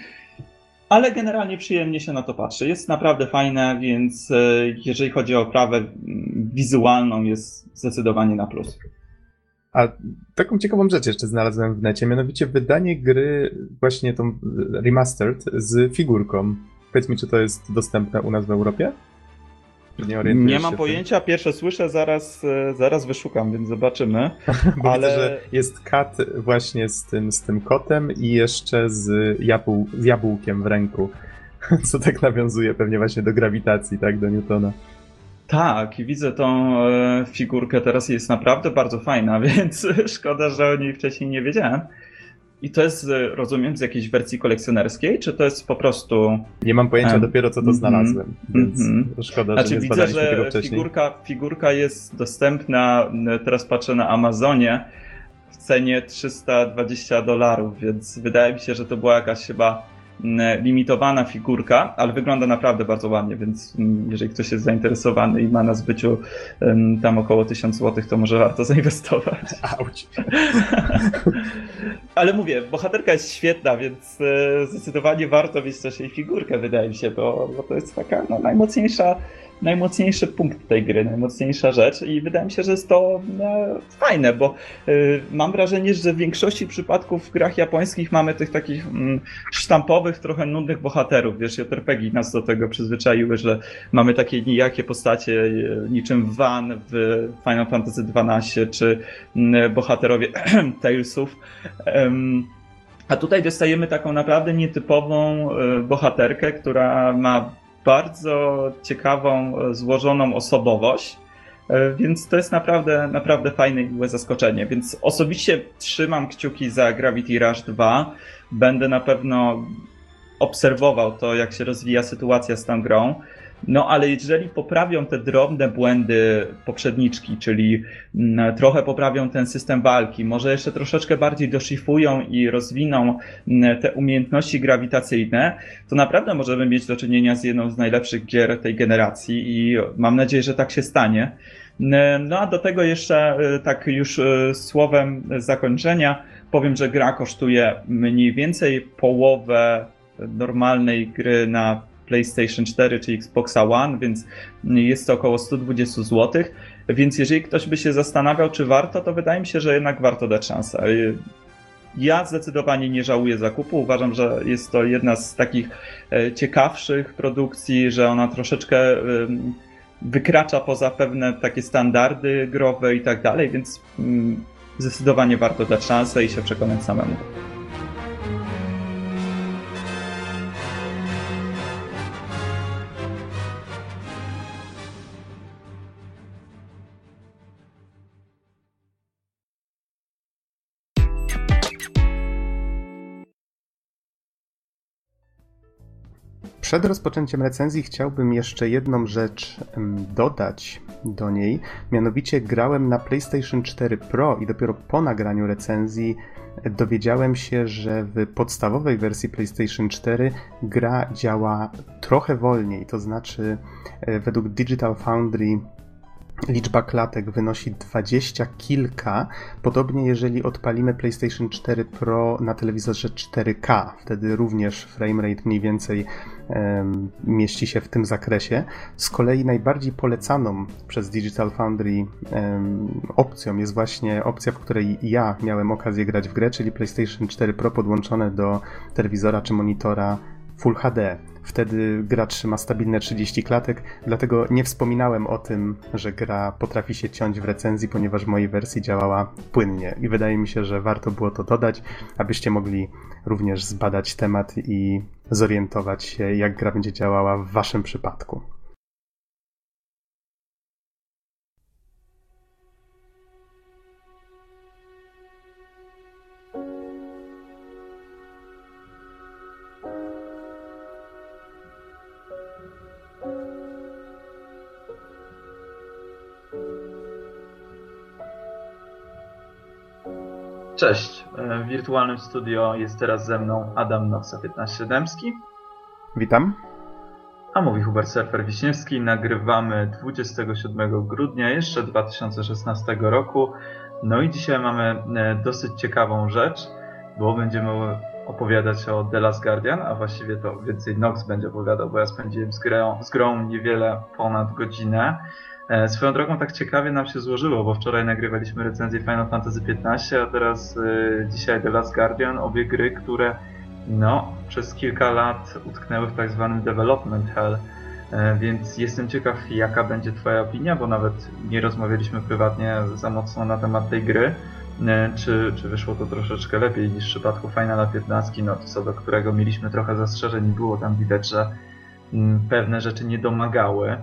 ale generalnie przyjemnie się na to patrzy. Jest naprawdę fajne, więc e, jeżeli chodzi o oprawę wizualną, jest zdecydowanie na plus. A taką ciekawą rzecz jeszcze znalazłem w necie, mianowicie wydanie gry właśnie tą remastered z figurką. Powiedz mi, czy to jest dostępne u nas w Europie? Nie, nie mam pojęcia, pierwsze słyszę, zaraz, e, zaraz wyszukam, więc zobaczymy. Bo ale widzę, że jest kat właśnie z tym, z tym kotem i jeszcze z, jabł, z jabłkiem w ręku. Co tak nawiązuje pewnie właśnie do grawitacji, tak, do Newtona. Tak, i widzę tą e, figurkę teraz jest naprawdę bardzo fajna, więc szkoda, że o niej wcześniej nie wiedziałem. I to jest, e, rozumiem, z jakiejś wersji kolekcjonerskiej, czy to jest po prostu. Nie mam pojęcia, dopiero co to mm, znalazłem, więc mm, szkoda, znaczy, że nie widzę, że tego wcześniej. Figurka, figurka jest dostępna, teraz patrzę na Amazonie, w cenie 320 dolarów, więc wydaje mi się, że to była jakaś chyba limitowana figurka, ale wygląda naprawdę bardzo ładnie, więc jeżeli ktoś jest zainteresowany i ma na zbyciu tam około 1000 zł, to może warto zainwestować. Auć. ale mówię, bohaterka jest świetna, więc e, zdecydowanie warto mieć też jej figurkę, wydaje mi się, bo, bo to jest taka no, najmocniejsza najmocniejszy punkt tej gry, najmocniejsza rzecz i wydaje mi się, że jest to no, fajne, bo y, mam wrażenie, że w większości przypadków w grach japońskich mamy tych takich mm, sztampowych, trochę nudnych bohaterów, wiesz, JRPG nas do tego przyzwyczaiły, że mamy takie nijakie postacie y, niczym Van w Final Fantasy XII, czy y, bohaterowie Talesów. A tutaj dostajemy taką naprawdę nietypową bohaterkę, która ma bardzo ciekawą, e, złożoną osobowość. E, więc to jest naprawdę, naprawdę fajne i miłe zaskoczenie. Więc osobiście trzymam kciuki za Gravity Rush 2. Będę na pewno obserwował to, jak się rozwija sytuacja z tą grą. No ale jeżeli poprawią te drobne błędy poprzedniczki, czyli mm, trochę poprawią ten system walki, może jeszcze troszeczkę bardziej doszifują i rozwiną mm, te umiejętności grawitacyjne, to naprawdę możemy mieć do czynienia z jedną z najlepszych gier tej generacji i mam nadzieję, że tak się stanie. Mm, no a do tego jeszcze y, tak już y, słowem zakończenia powiem, że gra kosztuje mniej więcej połowę normalnej gry na PlayStation 4 czy Xboxa One, więc jest to około 120 zł. Więc jeżeli ktoś by się zastanawiał, czy warto, to wydaje mi się, że jednak warto dać szansę. Ja zdecydowanie nie żałuję zakupu. Uważam, że jest to jedna z takich e, ciekawszych produkcji, że ona troszeczkę wykracza poza pewne takie standardy growe i tak dalej, więc mm, zdecydowanie warto dać szansę i się przekonać samemu. Przed rozpoczęciem recenzji chciałbym jeszcze jedną rzecz dodać do niej. Mianowicie grałem na PlayStation 4 Pro i dopiero po nagraniu recenzji dowiedziałem się, że w podstawowej wersji PlayStation 4 gra działa trochę wolniej. To znaczy, e, według Digital Foundry liczba klatek wynosi 20 kilka. Podobnie jeżeli odpalimy PlayStation 4 Pro na telewizorze 4K, wtedy również framerate mniej więcej um, mieści się w tym zakresie. Z kolei najbardziej polecaną przez Digital Foundry um, opcją jest właśnie opcja, w której ja miałem okazję grać w grę, czyli PlayStation 4 Pro podłączone do telewizora czy monitora Full HD. Wtedy gra trzyma stabilne 30 klatek, dlatego nie wspominałem o tym, że gra potrafi się ciąć w recenzji, ponieważ w mojej wersji działała płynnie. I wydaje mi się, że warto było to dodać, abyście mogli również zbadać temat i zorientować się, jak gra będzie działała w waszym przypadku. Cześć, w wirtualnym studio jest teraz ze mną Adam Noxa 15 Dębski. Witam. A mówi Hubert Surfer Wiśniewski. Nagrywamy 27 grudnia jeszcze 2016 roku. No i dzisiaj mamy e, dosyć ciekawą rzecz, bo będziemy opowiadać o The Last Guardian, a właściwie to więcej Nox będzie opowiadał, bo ja spędziłem z grą, z grą niewiele ponad godzinę. E, swoją drogą tak ciekawie nam się złożyło, bo wczoraj nagrywaliśmy recenzję Final Fantasy XV, a teraz y, dzisiaj The Last Guardian, obie gry, które no, przez kilka lat utknęły w tak zwanym development hell, e, więc jestem ciekaw, jaka będzie Twoja opinia, bo nawet nie rozmawialiśmy prywatnie za mocno na temat tej gry. E, czy, czy wyszło to troszeczkę lepiej niż w przypadku Finala 15, no co do którego mieliśmy trochę zastrzeżeń, było tam widać, że mm, pewne rzeczy nie domagały.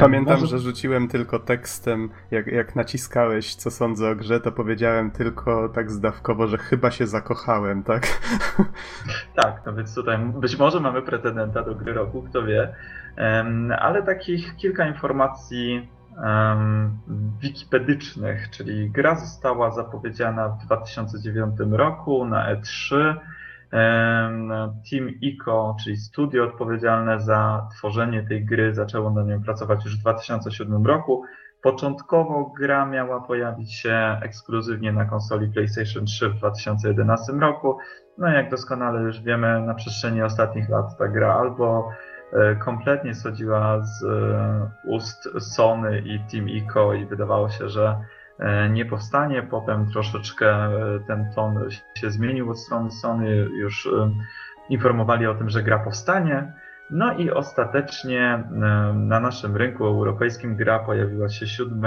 Pamiętam, Może... że rzuciłem tylko tekstem, jak, jak naciskałeś, co sądzę o grze, to powiedziałem tylko tak zdawkowo, że chyba się zakochałem, tak? Tak, no więc tutaj być może mamy pretendenta do gry roku, kto wie. Um, ale takich kilka informacji um, wikipedycznych, czyli gra została zapowiedziana w 2009 roku na E3 Team ICO, czyli studio odpowiedzialne za tworzenie tej gry, zaczęło na nią pracować już w 2007 roku. Początkowo gra miała pojawić się ekskluzywnie na konsoli PlayStation 3 w 2011 roku. No jak doskonale już wiemy, na przestrzeni ostatnich lat ta gra albo e, kompletnie schodziła z e, ust Sony i Team ICO i wydawało się, że nie powstanie. Potem troszeczkę e, ten ton się zmienił od strony Sony, już e, informowali o tym, że gra powstanie. No i ostatecznie na naszym rynku europejskim gra pojawiła się 7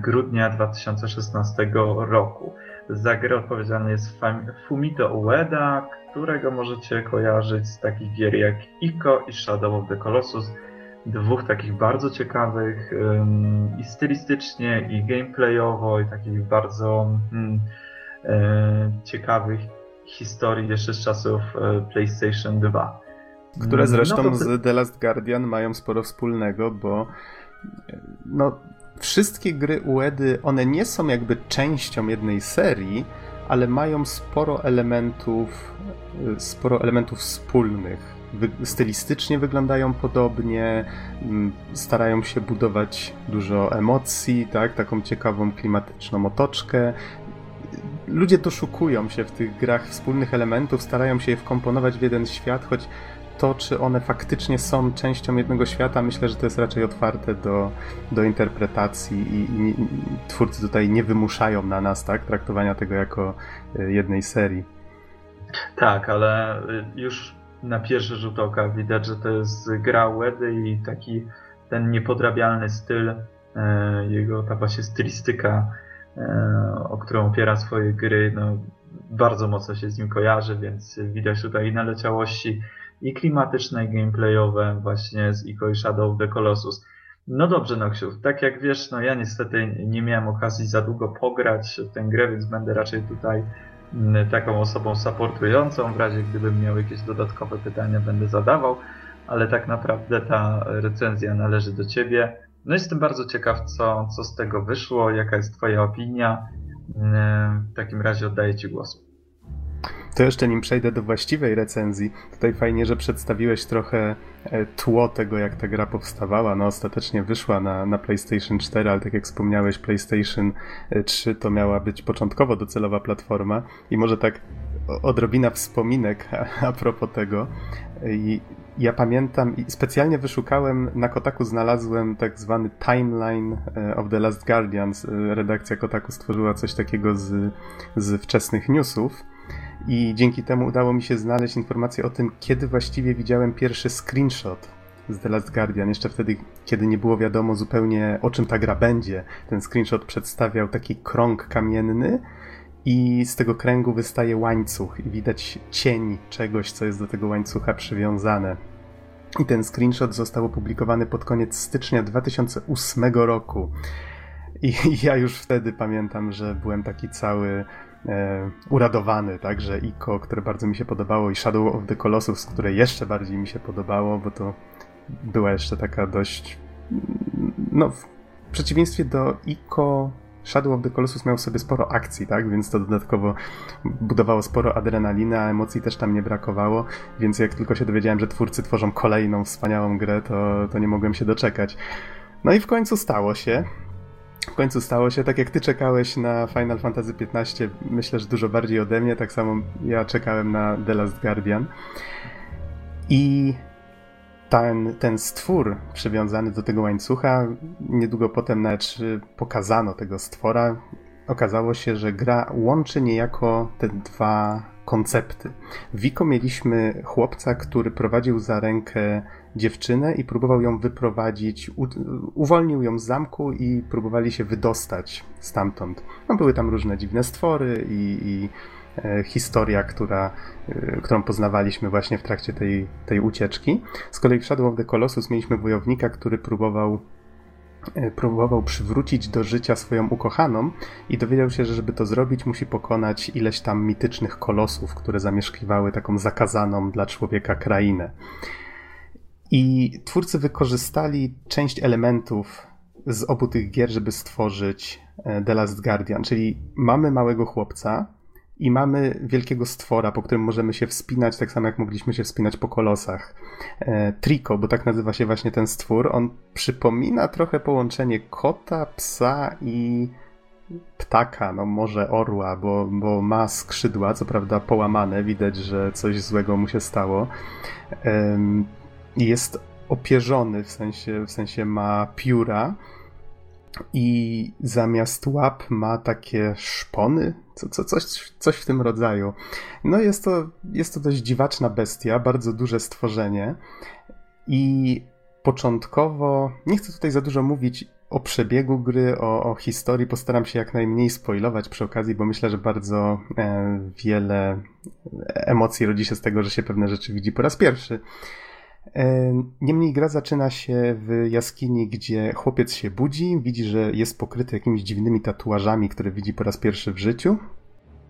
grudnia 2016 roku. Za grę odpowiedzialny jest Fumito Ueda, którego możecie kojarzyć z takich gier jak Ico i Shadow of the Colossus, dwóch takich bardzo ciekawych i stylistycznie, i gameplayowo, i takich bardzo um, e, ciekawych historii jeszcze z czasów e, PlayStation 2. Które zresztą no to... z The Last Guardian mają sporo wspólnego, bo no, wszystkie gry Uedy, one nie są jakby częścią jednej serii, ale mają sporo elementów, sporo elementów wspólnych stylistycznie wyglądają podobnie, mm, starają się budować dużo emocji, tak, taką ciekawą klimatyczną otoczkę. Ludzie doszukują się w tych grach wspólnych elementów, starają się je wkomponować w jeden świat, choć to, czy one faktycznie są częścią jednego świata, myślę, że to jest raczej otwarte do, do interpretacji i, i, i twórcy tutaj nie wymuszają na nas tak, traktowania tego jako e, jednej serii. Tak, ale już na pierwszy rzut oka widać, że to jest gra Łedy i taki ten niepodrabialny styl, e, jego ta właśnie stylistyka, e, o którą opiera swoje gry, no, bardzo mocno się z nim kojarzy, więc widać tutaj i naleciałości i klimatyczne, i gameplayowe właśnie z Ico i Shadow of the Colossus. No dobrze, Noksiu, tak jak wiesz, no ja niestety nie miałem okazji za długo pograć w tę grę, więc będę raczej tutaj taką osobą supportującą. W razie gdybym miał jakieś dodatkowe pytania, będę zadawał, ale tak naprawdę ta recenzja należy do Ciebie. No jestem bardzo ciekaw, co, co z tego wyszło, jaka jest Twoja opinia. W takim razie oddaję Ci głos. To jeszcze nim przejdę do właściwej recenzji, tutaj fajnie, że przedstawiłeś trochę e, tło tego, jak ta gra powstawała. No ostatecznie wyszła na, na PlayStation 4, ale tak jak wspomniałeś, PlayStation 3 e, to miała być początkowo docelowa platforma i może tak odrobina wspominek a, a propos tego. I ja pamiętam i specjalnie wyszukałem, na Kotaku znalazłem tak zwany timeline e, of the Last Guardians. Redakcja Kotaku stworzyła coś takiego z, z wczesnych newsów i dzięki temu udało mi się znaleźć informację o tym, kiedy właściwie widziałem pierwszy screenshot z The Last Guardian, jeszcze wtedy, kiedy nie było wiadomo zupełnie o czym ta gra będzie. Ten screenshot przedstawiał taki krąg kamienny i z tego kręgu wystaje łańcuch i widać cień czegoś, co jest do tego łańcucha przywiązane. I ten screenshot został opublikowany pod koniec stycznia 2008 roku. I ja już wtedy pamiętam, że byłem taki cały uradowany, tak, że Ico, które bardzo mi się podobało i Shadow of the Colossus, które jeszcze bardziej mi się podobało, bo to była jeszcze taka dość no w przeciwieństwie do Ico Shadow of the Colossus miał sobie sporo akcji, tak? Więc to dodatkowo budowało sporo adrenaliny, a emocji też tam nie brakowało, więc jak tylko się dowiedziałem, że twórcy tworzą kolejną wspaniałą grę, to, to nie mogłem się doczekać. No i w końcu stało się. W końcu stało się, tak jak ty czekałeś na Final Fantasy XV, myślę, że dużo bardziej ode mnie, tak samo ja czekałem na The Last Guardian. I ten, ten stwór przywiązany do tego łańcucha, niedługo potem nawet pokazano tego stwora, okazało się, że gra łączy niejako te dwa koncepty. W Wiko mieliśmy chłopca, który prowadził za rękę dziewczynę i próbował ją wyprowadzić, u, uwolnił ją z zamku i próbowali się wydostać stamtąd. No, były tam różne dziwne stwory i, i e, historia, która, e, którą poznawaliśmy właśnie w trakcie tej, tej ucieczki. Z kolei w Shadow of the Colossus mieliśmy wojownika, który próbował próbował przywrócić do życia swoją ukochaną i dowiedział się, że żeby to zrobić, musi pokonać ileś tam mitycznych kolosów, które zamieszkiwały taką zakazaną dla człowieka krainę. I twórcy wykorzystali część elementów z obu tych gier, żeby stworzyć e, The Last Guardian, czyli mamy małego chłopca i mamy wielkiego stwora, po którym możemy się wspinać, tak samo jak mogliśmy się wspinać po kolosach. E, Trico, bo tak nazywa się właśnie ten stwór, on przypomina trochę połączenie kota, psa i ptaka, no może orła, bo, bo ma skrzydła, co prawda połamane, widać, że coś złego mu się stało. Jest opierzony, w sensie, w sensie ma pióra i zamiast łap ma takie szpony, co, co, coś, coś w tym rodzaju. No jest to, jest to dość dziwaczna bestia, bardzo duże stworzenie i początkowo, nie chcę tutaj za dużo mówić o przebiegu gry, o, o historii, postaram się jak najmniej spoilować przy okazji, bo myślę, że bardzo e, wiele emocji rodzi się z tego, że się pewne rzeczy widzi po raz pierwszy. Niemniej gra zaczyna się w jaskini, gdzie chłopiec się budzi, widzi, że jest pokryty jakimiś dziwnymi tatuażami, które widzi po raz pierwszy w życiu.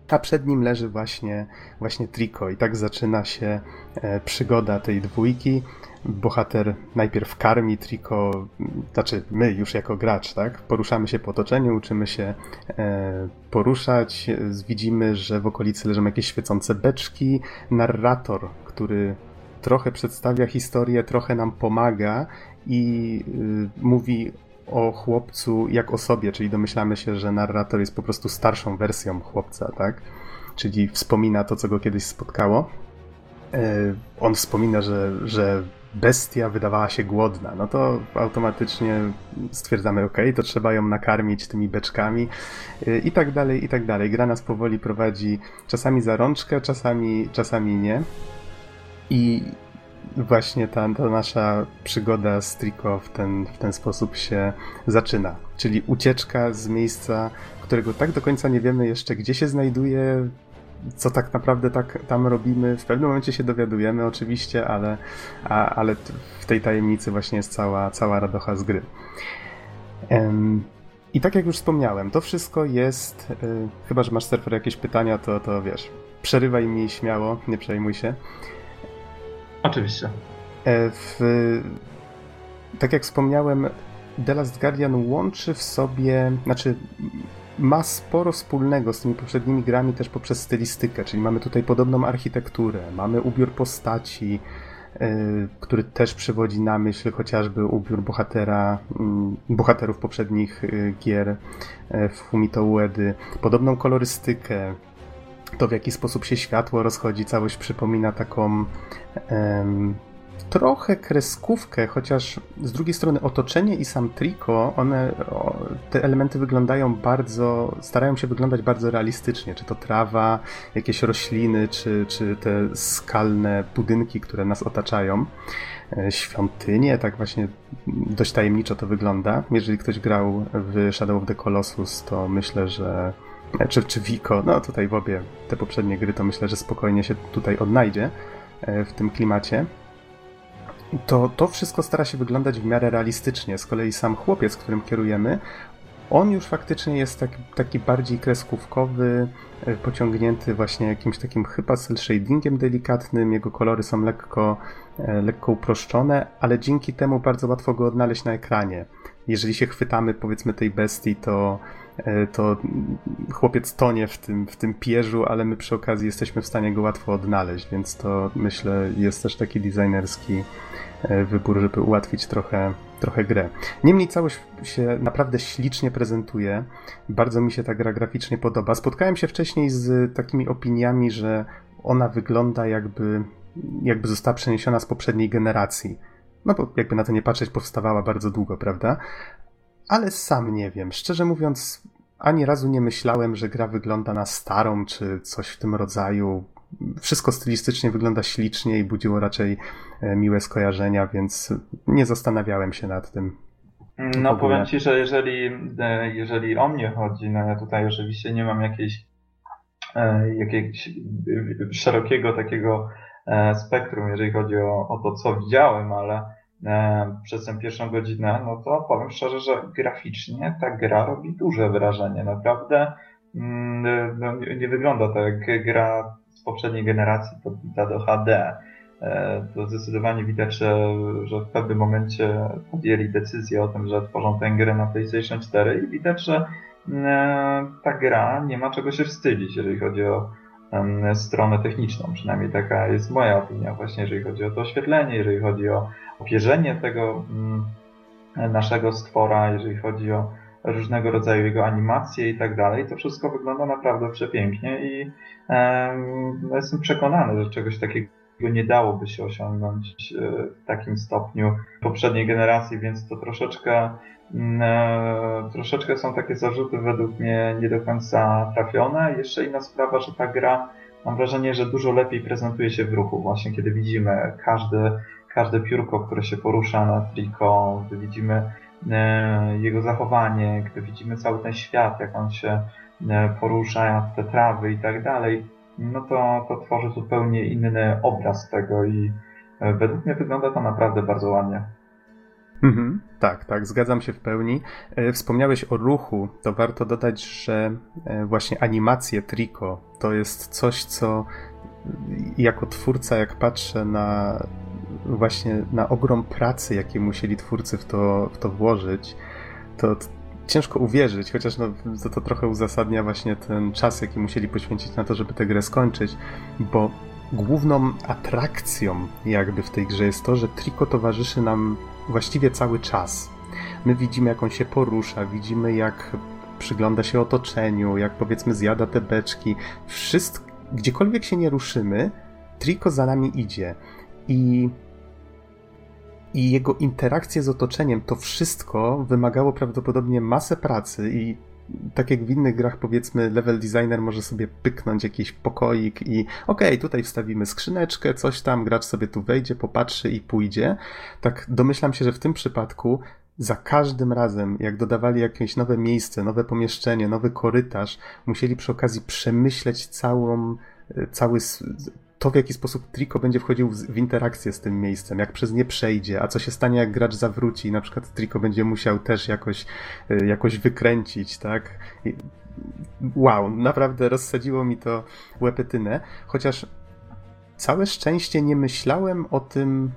A przed nim leży właśnie, właśnie Triko i tak zaczyna się e, przygoda tej dwójki. Bohater najpierw karmi Triko, znaczy my już jako gracz, tak? Poruszamy się po otoczeniu, uczymy się e, poruszać. Widzimy, że w okolicy leżą jakieś świecące beczki. Narrator, który trochę przedstawia historię, trochę nam pomaga i y, mówi o chłopcu jak o sobie, czyli domyślamy się, że narrator jest po prostu starszą wersją chłopca, tak? Czyli wspomina to, co go kiedyś spotkało. Y, on wspomina, że, że bestia wydawała się głodna, no to automatycznie stwierdzamy, ok, to trzeba ją nakarmić tymi beczkami y, i tak dalej, i tak dalej. Gra nas powoli prowadzi czasami za rączkę, czasami, czasami nie. I właśnie ta, ta nasza przygoda z Triko w ten, w ten sposób się zaczyna. Czyli ucieczka z miejsca, którego tak do końca nie wiemy jeszcze, gdzie się znajduje, co tak naprawdę tak tam robimy. W pewnym momencie się dowiadujemy oczywiście, ale, a, ale w tej tajemnicy właśnie jest cała, cała radocha z gry. I tak jak już wspomniałem, to wszystko jest, y, chyba że masz serwer jakieś pytania, to, to wiesz, przerywaj mi śmiało, nie przejmuj się. Oczywiście. E, w, tak jak wspomniałem, The Last Guardian łączy w sobie, znaczy ma sporo wspólnego z tymi poprzednimi grami też poprzez stylistykę, czyli mamy tutaj podobną architekturę, mamy ubiór postaci, yy, który też przywodzi na myśl chociażby ubiór bohatera, yy, bohaterów poprzednich yy, gier w Fumito Uedy, podobną kolorystykę, to w jaki sposób się światło rozchodzi, całość przypomina taką em, trochę kreskówkę, chociaż z drugiej strony otoczenie i sam triko, one, te elementy wyglądają bardzo, starają się wyglądać bardzo realistycznie, czy to trawa, jakieś rośliny, czy, czy te skalne budynki, które nas otaczają. E, świątynie, tak właśnie dość tajemniczo to wygląda. Jeżeli ktoś grał w Shadow of the Colossus, to myślę, że czy, czy Wiko, no tutaj w obie te poprzednie gry, to myślę, że spokojnie się tutaj odnajdzie e, w tym klimacie. To, to wszystko stara się wyglądać w miarę realistycznie. Z kolei sam chłopiec, którym kierujemy, on już faktycznie jest taki, taki bardziej kreskówkowy, e, pociągnięty właśnie jakimś takim chyba cel shadingiem delikatnym. Jego kolory są lekko, e, lekko uproszczone, ale dzięki temu bardzo łatwo go odnaleźć na ekranie. Jeżeli się chwytamy powiedzmy tej bestii, to to chłopiec tonie w tym, w tym pierzu, ale my przy okazji jesteśmy w stanie go łatwo odnaleźć, więc to myślę jest też taki designerski e, wybór, żeby ułatwić trochę, trochę grę. Niemniej całość się naprawdę ślicznie prezentuje. Bardzo mi się ta gra graficznie podoba. Spotkałem się wcześniej z takimi opiniami, że ona wygląda jakby, jakby została przeniesiona z poprzedniej generacji. No bo jakby na to nie patrzeć, powstawała bardzo długo, prawda? Ale sam nie wiem. Szczerze mówiąc, ani razu nie myślałem, że gra wygląda na starą, czy coś w tym rodzaju. Wszystko stylistycznie wygląda ślicznie i budziło raczej e, miłe skojarzenia, więc nie zastanawiałem się nad tym. No powiem Ci, że jeżeli, e, jeżeli o mnie chodzi, no ja tutaj oczywiście nie mam jakiejś, e, jakiegoś szerokiego takiego spektrum, jeżeli chodzi o, o to, co widziałem, ale przez tę pierwszą godzinę, no to powiem szczerze, że graficznie ta gra robi duże wrażenie. Naprawdę mm, no, nie wygląda to jak gra z poprzedniej generacji podbita do HD. E, to zdecydowanie widać, że, w pewnym momencie podjęli decyzję o tym, że tworzą tę grę na PlayStation 4 i widać, że mm, ta gra nie ma czego się wstydzić, jeżeli chodzi o stronę techniczną. Przynajmniej taka jest moja opinia, właśnie jeżeli chodzi o to oświetlenie, jeżeli chodzi o opierzenie tego mm, naszego stwora, jeżeli chodzi o różnego rodzaju jego animacje i tak dalej, to wszystko wygląda naprawdę przepięknie i no jestem przekonany, że czegoś takiego nie dałoby się osiągnąć e, w takim stopniu poprzedniej generacji, więc to troszeczkę mm, e, troszeczkę są takie zarzuty według mnie nie do końca trafione. Jeszcze inna sprawa, że ta gra mam wrażenie, że dużo lepiej prezentuje się w ruchu, właśnie kiedy widzimy każdy każde piórko, które się porusza na triko, gdy widzimy e, jego zachowanie, gdy widzimy cały ten świat, jak on się e, porusza, te trawy i tak dalej, no to, to tworzy zupełnie inny obraz tego i e, według mnie wygląda to naprawdę bardzo ładnie. Mhm, tak, tak, zgadzam się w pełni. Wspomniałeś o ruchu, to warto dodać, że właśnie animacje triko to jest coś, co jako twórca, jak patrzę na właśnie na ogrom pracy, jakie musieli twórcy w to, w to włożyć, to, ciężko uwierzyć, chociaż no, to, to trochę uzasadnia właśnie ten czas, jaki musieli poświęcić na to, żeby tę grę skończyć, bo główną atrakcją jakby w tej grze jest to, że Triko towarzyszy nam właściwie cały czas. My widzimy, jak on się porusza, widzimy, jak przygląda się otoczeniu, jak powiedzmy zjada te beczki. Wszystko, gdziekolwiek się nie ruszymy, Triko za nami idzie. I i jego interakcje z otoczeniem, to wszystko wymagało prawdopodobnie masę pracy i tak jak w innych grach, powiedzmy, level designer może sobie pyknąć jakiś pokoik i okej, okay, tutaj wstawimy skrzyneczkę, coś tam, gracz sobie tu wejdzie, popatrzy i pójdzie. Tak domyślam się, że w tym przypadku za każdym razem, jak dodawali jakieś nowe miejsce, nowe pomieszczenie, nowy korytarz, musieli przy okazji przemyśleć całą, cały to, w jaki sposób Triko będzie wchodził w, interakcję z tym miejscem, jak przez nie przejdzie, a co się stanie, jak gracz zawróci, na przykład Triko będzie musiał też jakoś, y, jakoś wykręcić, tak? Wow, naprawdę rozsadziło mi to łepetynę, chociaż całe szczęście nie myślałem o tym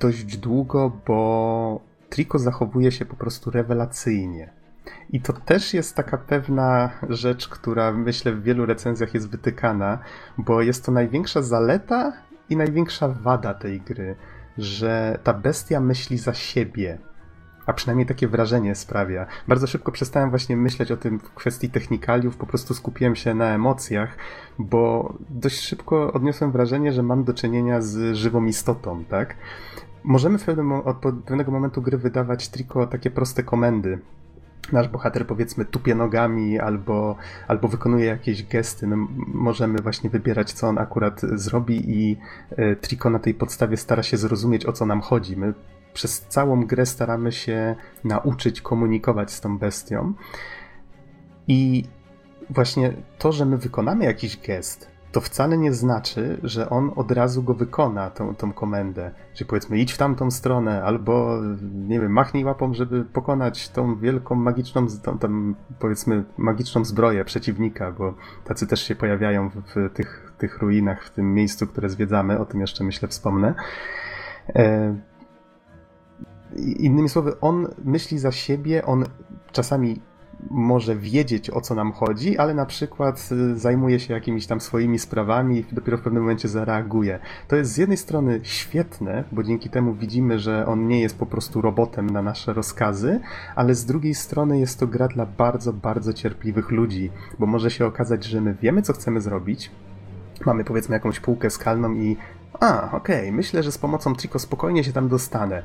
dość długo, bo Triko zachowuje się po prostu rewelacyjnie. I to też jest taka pewna rzecz, która myślę w wielu recenzjach jest wytykana, bo jest to największa zaleta i największa wada tej gry, że ta bestia myśli za siebie. A przynajmniej takie wrażenie sprawia. Bardzo szybko przestałem właśnie myśleć o tym w kwestii technikaliów, po prostu skupiłem się na emocjach, bo dość szybko odniosłem wrażenie, że mam do czynienia z żywą istotą, tak? Możemy w pewnym, od pewnego momentu gry wydawać tylko takie proste komendy, nasz bohater powiedzmy tupie nogami albo, albo wykonuje jakieś gesty, my możemy właśnie wybierać, co on akurat zrobi i y, Triko na tej podstawie stara się zrozumieć, o co nam chodzi. My przez całą grę staramy się nauczyć komunikować z tą bestią i właśnie to, że my wykonamy jakiś gest, to wcale nie znaczy, że on od razu go wykona, tą, tą komendę. Czyli powiedzmy, idź w tamtą stronę, albo nie wiem, machnij łapą, żeby pokonać tą wielką magiczną, tą, powiedzmy magiczną zbroję przeciwnika, bo tacy też się pojawiają w, w tych, tych ruinach, w tym miejscu, które zwiedzamy, o tym jeszcze myślę wspomnę. E... Innymi słowy, on myśli za siebie, on czasami może wiedzieć o co nam chodzi, ale na przykład y, zajmuje się jakimiś tam swoimi sprawami i dopiero w pewnym momencie zareaguje. To jest z jednej strony świetne, bo dzięki temu widzimy, że on nie jest po prostu robotem na nasze rozkazy, ale z drugiej strony jest to gra dla bardzo, bardzo cierpliwych ludzi, bo może się okazać, że my wiemy co chcemy zrobić, mamy powiedzmy jakąś półkę skalną i a, okej, okay. myślę, że z pomocą Trico spokojnie się tam dostanę.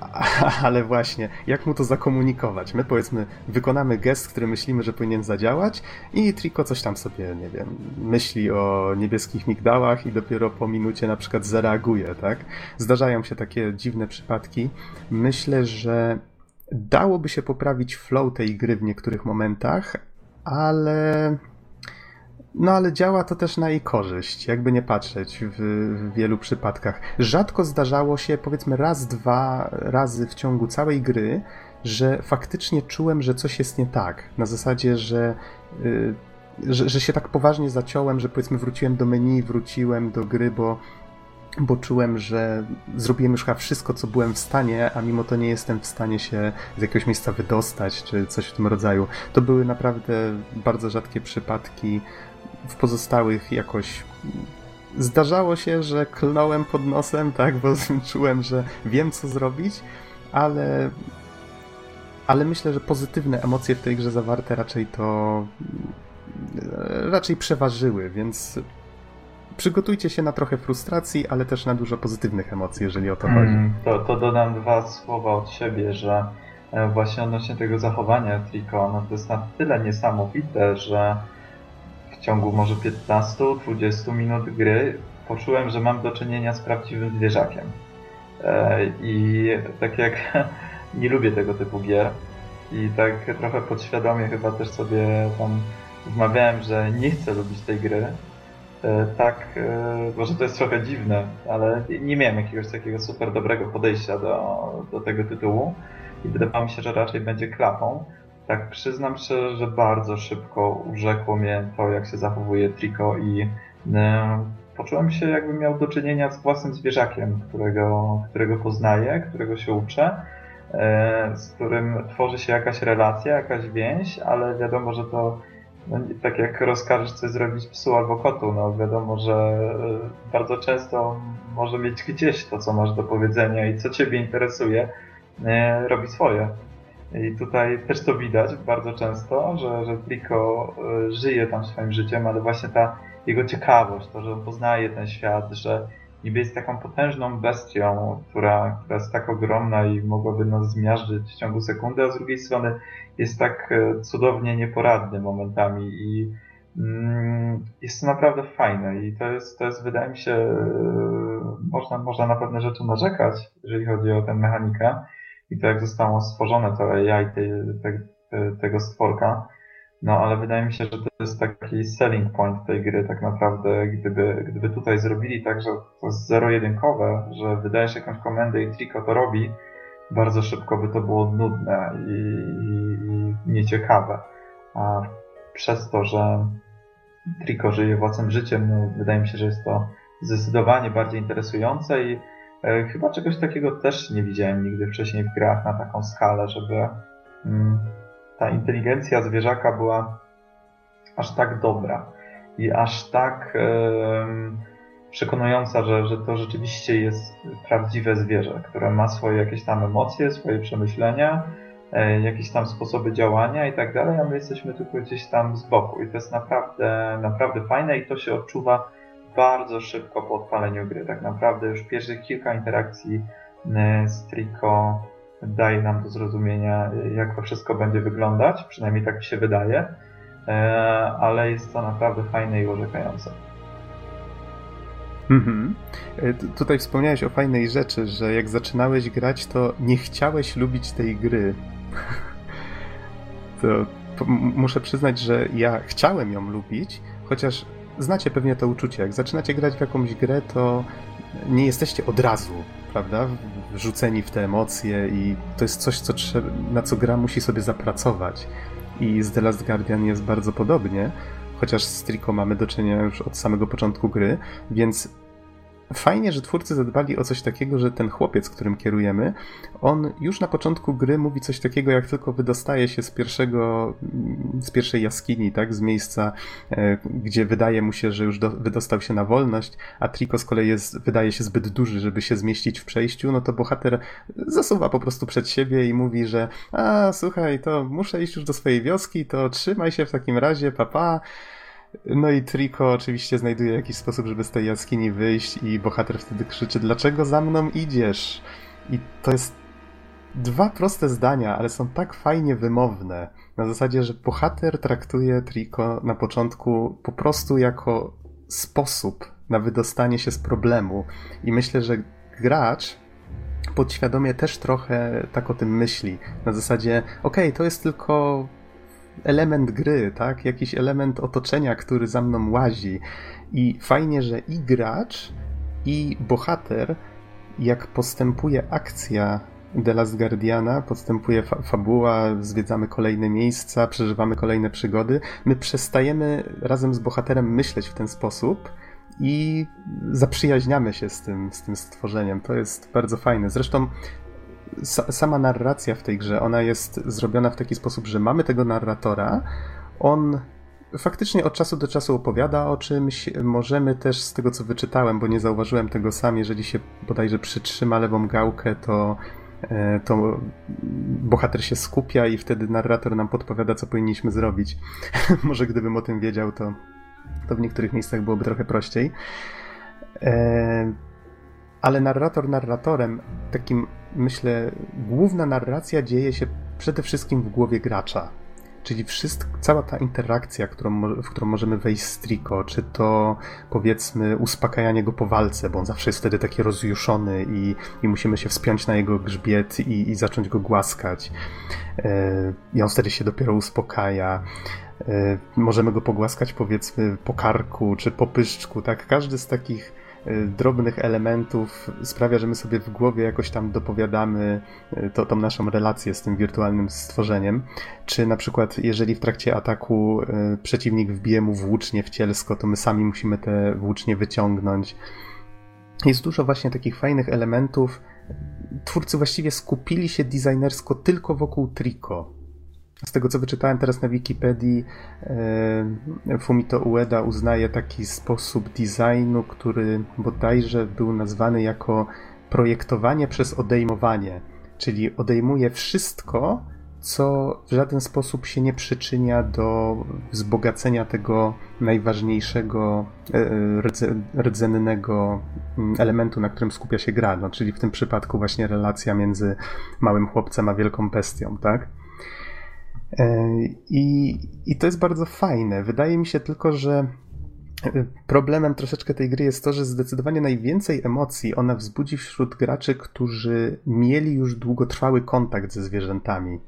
Ale właśnie, jak mu to zakomunikować? My powiedzmy, wykonamy gest, który myślimy, że powinien zadziałać i Trico coś tam sobie, nie wiem, myśli o niebieskich migdałach i dopiero po minucie na przykład zareaguje, tak? Zdarzają się takie dziwne przypadki. Myślę, że dałoby się poprawić flow tej gry w niektórych momentach, ale no ale działa to też na jej korzyść, jakby nie patrzeć w, w, wielu przypadkach. Rzadko zdarzało się, powiedzmy raz, dwa razy w ciągu całej gry, że faktycznie czułem, że coś jest nie tak. Na zasadzie, że, yy, że, że się tak poważnie zaciąłem, że powiedzmy wróciłem do menu, wróciłem do gry, bo bo czułem, że zrobiłem już chyba wszystko, co byłem w stanie, a mimo to nie jestem w stanie się z jakiegoś miejsca wydostać, czy coś w tym rodzaju. To były naprawdę bardzo rzadkie przypadki, w pozostałych jakoś zdarzało się, że klnąłem pod nosem, tak, bo czułem, że wiem co zrobić, ale ale myślę, że pozytywne emocje w tej grze zawarte raczej to raczej przeważyły, więc przygotujcie się na trochę frustracji, ale też na dużo pozytywnych emocji, jeżeli o to chodzi. Mm, to, to dodam dwa słowa od siebie, że e, właśnie odnośnie tego zachowania Triko, no to jest na tyle niesamowite, że ciągu może 15-20 minut gry poczułem, że mam do czynienia z prawdziwym zwierzakiem. E, I tak jak nie lubię tego typu gier i tak trochę podświadomie chyba też sobie tam wmawiałem, że nie chcę lubić tej gry, e, tak, e, może to jest trochę dziwne, ale nie miałem jakiegoś takiego super dobrego podejścia do, do tego tytułu i wydawało mi się, że raczej będzie klapą. Tak, przyznam szczerze, że bardzo szybko urzekło mnie to, jak się zachowuje Trico i e, poczułem się, jakbym miał do czynienia z własnym zwierzakiem, którego, którego poznaję, którego się uczę, e, z którym tworzy się jakaś relacja, jakaś więź, ale wiadomo, że to no, tak jak rozkażesz coś zrobić psu albo kotu, no wiadomo, że e, bardzo często może mieć gdzieś to, co masz do powiedzenia i co ciebie interesuje, e, robi swoje. I tutaj też to widać bardzo często, że, że Trico e, żyje tam swoim życiem, ale właśnie ta jego ciekawość, to, że on poznaje ten świat, że niby jest taką potężną bestią, która, która jest tak ogromna i mogłaby nas zmiażdżyć w ciągu sekundy, a z drugiej strony jest tak e, cudownie nieporadny momentami i mm, jest to naprawdę fajne i to jest, to jest wydaje mi się, e, można, można na pewne rzeczy narzekać, jeżeli chodzi o tę mechanikę, i to jak zostało stworzone to AI tej, te, tego stworka. No ale wydaje mi się, że to jest taki selling point tej gry tak naprawdę, gdyby, gdyby tutaj zrobili tak, że to jest zero-jedynkowe, że wydajesz jakąś komendę i Trico to robi, bardzo szybko by to było nudne i, i, i nieciekawe. A przez to, że Trico żyje własnym życiem, no, wydaje mi się, że jest to zdecydowanie bardziej interesujące i chyba czegoś takiego też nie widziałem nigdy wcześniej w grach na taką skalę, żeby mm, ta inteligencja zwierzaka była aż tak dobra i aż tak przekonująca, że, że to rzeczywiście jest prawdziwe zwierzę, które ma swoje jakieś tam emocje, swoje przemyślenia, e, jakieś tam sposoby działania i tak dalej, a my jesteśmy tylko gdzieś tam z boku. I to jest naprawdę, naprawdę fajne i to się odczuwa bardzo szybko po odpaleniu gry. Tak naprawdę już pierwszych kilka interakcji e, z Trico daje nam do zrozumienia, jak to wszystko będzie wyglądać, przynajmniej tak mi się wydaje, e, ale jest to naprawdę fajne i urzekające. Mhm. E, tutaj wspomniałeś o fajnej rzeczy, że jak zaczynałeś grać, to nie chciałeś lubić tej gry. to muszę przyznać, że ja chciałem ją lubić, chociaż znacie pewnie to uczucie. Jak zaczynacie grać w jakąś grę, to nie jesteście od razu, prawda, wrzuceni w te emocje i to jest coś, co trzeba, na co gra musi sobie zapracować. I z The Last Guardian jest bardzo podobnie, chociaż z Trico mamy do czynienia już od samego początku gry, więc fajnie, że twórcy zadbali o coś takiego, że ten chłopiec, którym kierujemy, on już na początku gry mówi coś takiego, jak tylko wydostaje się z pierwszego, z pierwszej jaskini, tak, z miejsca, e, gdzie wydaje mu się, że już do, wydostał się na wolność, a Triko z kolei jest, wydaje się zbyt duży, żeby się zmieścić w przejściu, no to bohater zasuwa po prostu przed siebie i mówi, że a, słuchaj, to muszę iść już do swojej wioski, to trzymaj się w takim razie, papa, pa. No i Triko oczywiście znajduje jakiś sposób, żeby z tej jaskini wyjść i bohater wtedy krzyczy, dlaczego za mną idziesz? I to jest dwa proste zdania, ale są tak fajnie wymowne. Na zasadzie, że bohater traktuje Triko na początku po prostu jako sposób na wydostanie się z problemu. I myślę, że gracz podświadomie też trochę tak o tym myśli. Na zasadzie, okej, okay, to jest tylko element gry, tak? Jakiś element otoczenia, który za mną łazi. I fajnie, że i gracz, i bohater, jak postępuje akcja The Last Guardiana, postępuje fa fabuła, zwiedzamy kolejne miejsca, przeżywamy kolejne przygody, my przestajemy razem z bohaterem myśleć w ten sposób i zaprzyjaźniamy się z tym, z tym stworzeniem. To jest bardzo fajne. Zresztą sama narracja w tej grze, ona jest zrobiona w taki sposób, że mamy tego narratora, on faktycznie od czasu do czasu opowiada o czymś. Możemy też z tego, co wyczytałem, bo nie zauważyłem tego sam, jeżeli się bodajże przytrzyma lewą gałkę, to, e, to bohater się skupia i wtedy narrator nam podpowiada, co powinniśmy zrobić. Może gdybym o tym wiedział, to, to w niektórych miejscach byłoby trochę prościej. E, ale narrator narratorem, takim myślę, główna narracja dzieje się przede wszystkim w głowie gracza. Czyli wszystko, cała ta interakcja, którą, w którą możemy wejść z Triko, czy to powiedzmy uspokajanie go po walce, bo on zawsze jest wtedy taki rozjuszony i, i musimy się wspiąć na jego grzbiet i, i zacząć go głaskać. E, I on wtedy się dopiero uspokaja. E, możemy go pogłaskać powiedzmy po karku czy po pyszczku, tak? Każdy z takich drobnych elementów sprawia, że my sobie w głowie jakoś tam dopowiadamy y, to, tą naszą relację z tym wirtualnym stworzeniem. Czy na przykład, jeżeli w trakcie ataku y, przeciwnik wbije mu włócznie w cielsko, to my sami musimy te włócznie wyciągnąć. Jest dużo właśnie takich fajnych elementów. Twórcy właściwie skupili się designersko tylko wokół Triko z tego co wyczytałem teraz na Wikipedii, e, Fumito Ueda uznaje taki sposób designu, który bodajże był nazwany jako projektowanie przez odejmowanie, czyli odejmuje wszystko, co w żaden sposób się nie przyczynia do wzbogacenia tego najważniejszego e, rdzennego mm, elementu, na którym skupia się gra, no, czyli w tym przypadku właśnie relacja między małym chłopcem a wielką bestią, tak? E, I, I to jest bardzo fajne. Wydaje mi się tylko, że e, problemem troszeczkę tej gry jest to, że zdecydowanie najwięcej emocji ona wzbudzi wśród graczy, którzy mieli już długotrwały kontakt ze zwierzętami.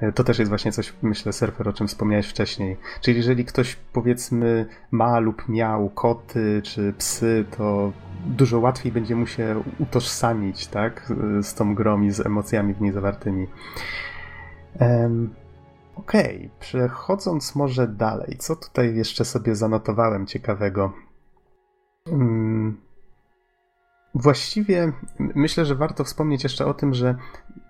E, to też jest właśnie coś, myślę, surfer, o czym wspomniałeś wcześniej. Czyli jeżeli ktoś, powiedzmy, ma lub miał koty czy psy, to dużo łatwiej będzie mu się utożsamić, tak, z tą grą i z emocjami w niej zawartymi. Um, Okej, okay, przechodząc może dalej, co tutaj jeszcze sobie zanotowałem ciekawego? Hmm. Właściwie myślę, że warto wspomnieć jeszcze o tym, że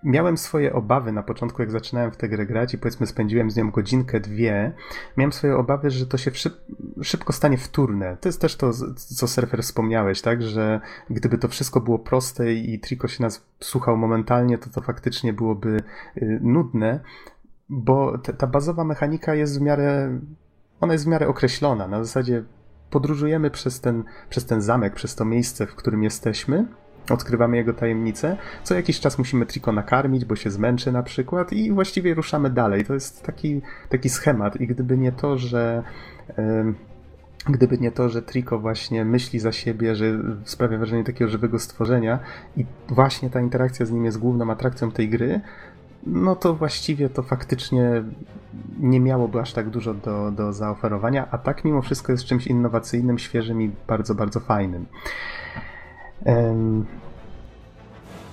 miałem swoje obawy na początku, jak zaczynałem w tę grę grać i powiedzmy spędziłem z nią godzinkę, dwie. Miałem swoje obawy, że to się szyb szybko stanie wtórne. To jest też to, co surfer wspomniałeś, tak? Że gdyby to wszystko było proste i Triko się nas słuchał momentalnie, to to faktycznie byłoby y, nudne bo ta bazowa mechanika jest w miarę, ona jest w miarę określona. Na zasadzie podróżujemy przez ten, przez ten zamek, przez to miejsce, w którym jesteśmy, odkrywamy jego tajemnicę. Co jakiś czas musimy Triko nakarmić, bo się zmęczy na przykład i właściwie ruszamy dalej. To jest taki, taki schemat i gdyby nie to, że... Yy, Gdyby nie to, że Triko właśnie myśli za siebie, że sprawia wrażenie takiego żywego stworzenia i właśnie ta interakcja z nim jest główną atrakcją tej gry, no to właściwie to faktycznie nie miałoby aż tak dużo do, do zaoferowania, a tak mimo wszystko jest czymś innowacyjnym, świeżym i bardzo, bardzo fajnym.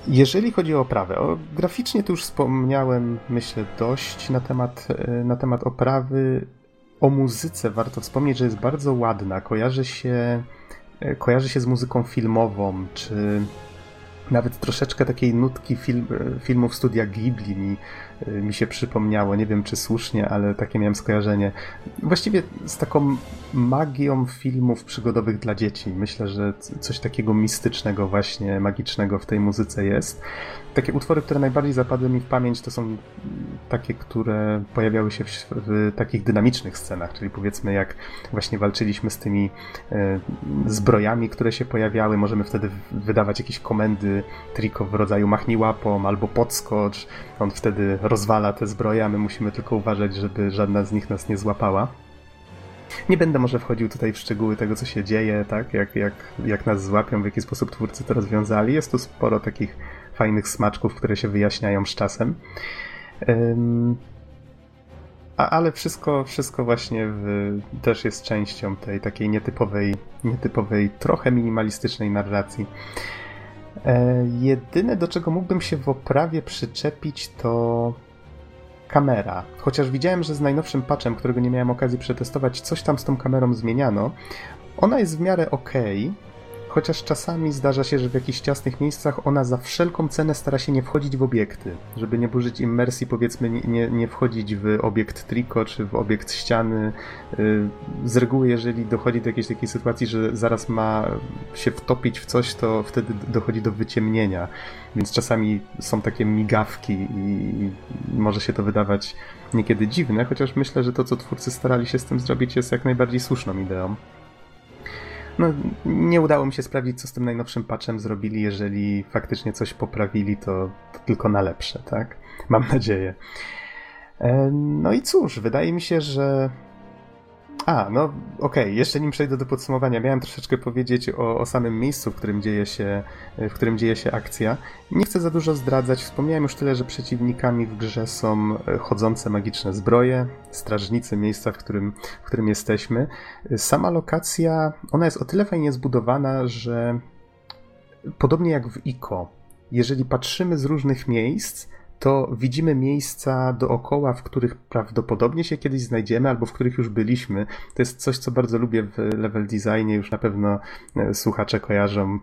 Jeżeli chodzi o oprawę, o, graficznie to już wspomniałem, myślę, dość na temat, e, na temat oprawy. O muzyce warto wspomnieć, że jest bardzo ładna. Kojarzy się e, kojarzy się z muzyką filmową, czy nawet troszeczkę takiej nutki film, filmów studia Ghibli mi, mi się przypomniało. Nie wiem, czy słusznie, ale takie miałem skojarzenie. Właściwie z taką magią filmów przygodowych dla dzieci. Myślę, że coś takiego mistycznego, właśnie magicznego w tej muzyce jest. Takie utwory, które najbardziej zapadły mi w pamięć, to są takie, które pojawiały się w, w takich dynamicznych scenach, czyli powiedzmy, jak właśnie walczyliśmy z tymi e, zbrojami, które się pojawiały. Możemy wtedy wydawać jakieś komendy triko w rodzaju machnij łapą albo podskocz. On wtedy rozwala te zbroje, a my musimy tylko uważać, żeby żadna z nich nas nie złapała. Nie będę może wchodził tutaj w szczegóły tego, co się dzieje, tak? Jak, jak, jak nas złapią, w jaki sposób twórcy to rozwiązali. Jest tu sporo takich fajnych smaczków, które się wyjaśniają z czasem. A, ale wszystko, wszystko właśnie w, też jest częścią tej takiej nietypowej, nietypowej, trochę minimalistycznej narracji. E, jedyne, do czego mógłbym się w oprawie przyczepić, to kamera. Chociaż widziałem, że z najnowszym patchem, którego nie miałem okazji przetestować, coś tam z tą kamerą zmieniano. Ona jest w miarę ok, chociaż czasami zdarza się, że w jakichś ciasnych miejscach ona za wszelką cenę stara się nie wchodzić w obiekty, żeby nie burzyć immersji, powiedzmy, nie, nie wchodzić w obiekt triko czy w obiekt ściany. Y, z reguły, jeżeli dochodzi do jakiejś takiej sytuacji, że zaraz ma się wtopić w coś, to wtedy dochodzi do wyciemnienia, więc czasami są takie migawki i może się to wydawać niekiedy dziwne, chociaż myślę, że to, co twórcy starali się z tym zrobić, jest jak najbardziej słuszną ideą. No, nie udało mi się sprawdzić, co z tym najnowszym patchem zrobili. Jeżeli faktycznie coś poprawili, to, to tylko na lepsze, tak? Mam nadzieję. E, no i cóż, wydaje mi się, że a, no okej, okay. jeszcze nim przejdę do podsumowania, miałem troszeczkę powiedzieć o, o, samym miejscu, w którym, dzieje się, w którym dzieje się akcja. Nie chcę za dużo zdradzać, wspomniałem już tyle, że przeciwnikami w grze są e, chodzące magiczne zbroje, strażnicy miejsca, w którym, w którym jesteśmy. Sama lokacja, ona jest o tyle fajnie zbudowana, że podobnie jak w ICO, jeżeli patrzymy z różnych miejsc, to widzimy miejsca dookoła, w których prawdopodobnie się kiedyś znajdziemy, albo w których już byliśmy. To jest coś, co bardzo lubię w level designie, już na pewno e, słuchacze kojarzą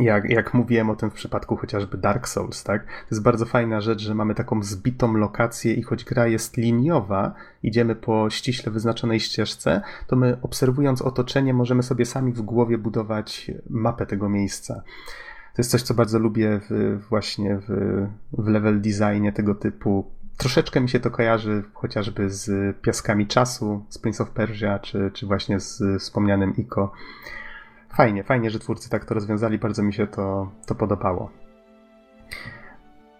jak, jak mówiłem o tym w przypadku chociażby Dark Souls, tak? To jest bardzo fajna rzecz, że mamy taką zbitą lokację i choć gra jest liniowa, idziemy po ściśle wyznaczonej ścieżce, to my obserwując otoczenie możemy sobie sami w głowie budować mapę tego miejsca. To jest coś, co bardzo lubię w, właśnie w, w level designie tego typu. Troszeczkę mi się to kojarzy chociażby z Piaskami Czasu, z Prince of Persia, czy, czy właśnie z wspomnianym Ico. Fajnie, fajnie, że twórcy tak to rozwiązali, bardzo mi się to, to podobało.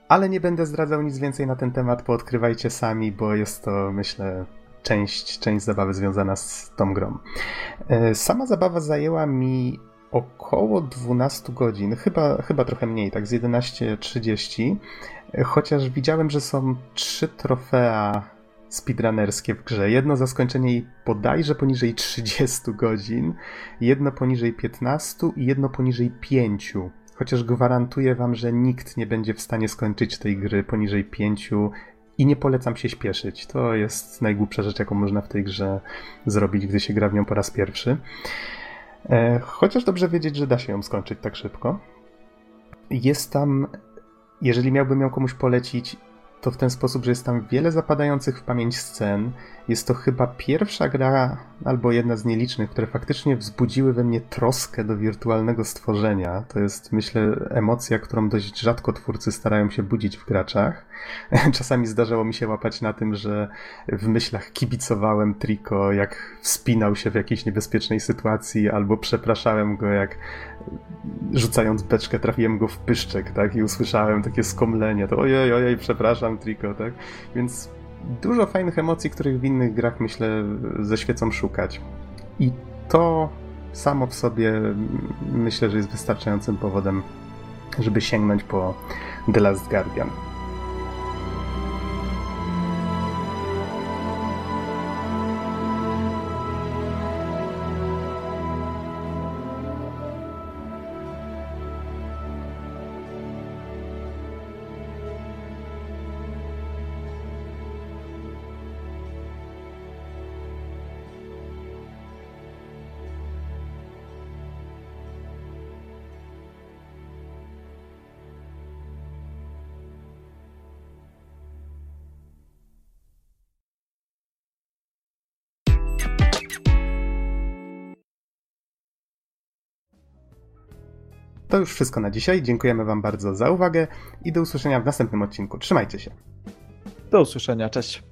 Ale nie będę zdradzał nic więcej na ten temat, poodkrywajcie sami, bo jest to, myślę, część, część zabawy związana z tą grą. E, sama zabawa zajęła mi około 12 godzin, chyba, chyba trochę mniej, tak z 11.30, chociaż widziałem, że są trzy trofea speedrunnerskie w grze. Jedno za skończenie bodajże poniżej 30 godzin, jedno poniżej 15 i jedno poniżej 5. Chociaż gwarantuję wam, że nikt nie będzie w stanie skończyć tej gry poniżej 5 i nie polecam się śpieszyć. To jest najgłupsza rzecz, jaką można w tej grze zrobić, gdy się gra w nią po raz pierwszy. E, chociaż dobrze wiedzieć, że da się ją skończyć tak szybko. Jest tam, jeżeli miałbym ją komuś polecić, to w ten sposób, że jest tam wiele zapadających w pamięć scen. Jest to chyba pierwsza gra, albo jedna z nielicznych, które faktycznie wzbudziły we mnie troskę do wirtualnego stworzenia. To jest, myślę, emocja, którą dość rzadko twórcy starają się budzić w graczach. Czasami zdarzało mi się łapać na tym, że w myślach kibicowałem Triko, jak wspinał się w jakiejś niebezpiecznej sytuacji, albo przepraszałem go, jak rzucając beczkę trafiłem go w pyszczek, tak? I usłyszałem takie skomlenie, to ojej, ojej, przepraszam Triko, tak? Więc dużo fajnych emocji, których w innych grach, myślę, ze świecą szukać. I to samo w sobie myślę, że jest wystarczającym powodem, żeby sięgnąć po The Last Guardian. To już wszystko na dzisiaj. Dziękujemy Wam bardzo za uwagę i do usłyszenia w następnym odcinku. Trzymajcie się. Do usłyszenia, cześć.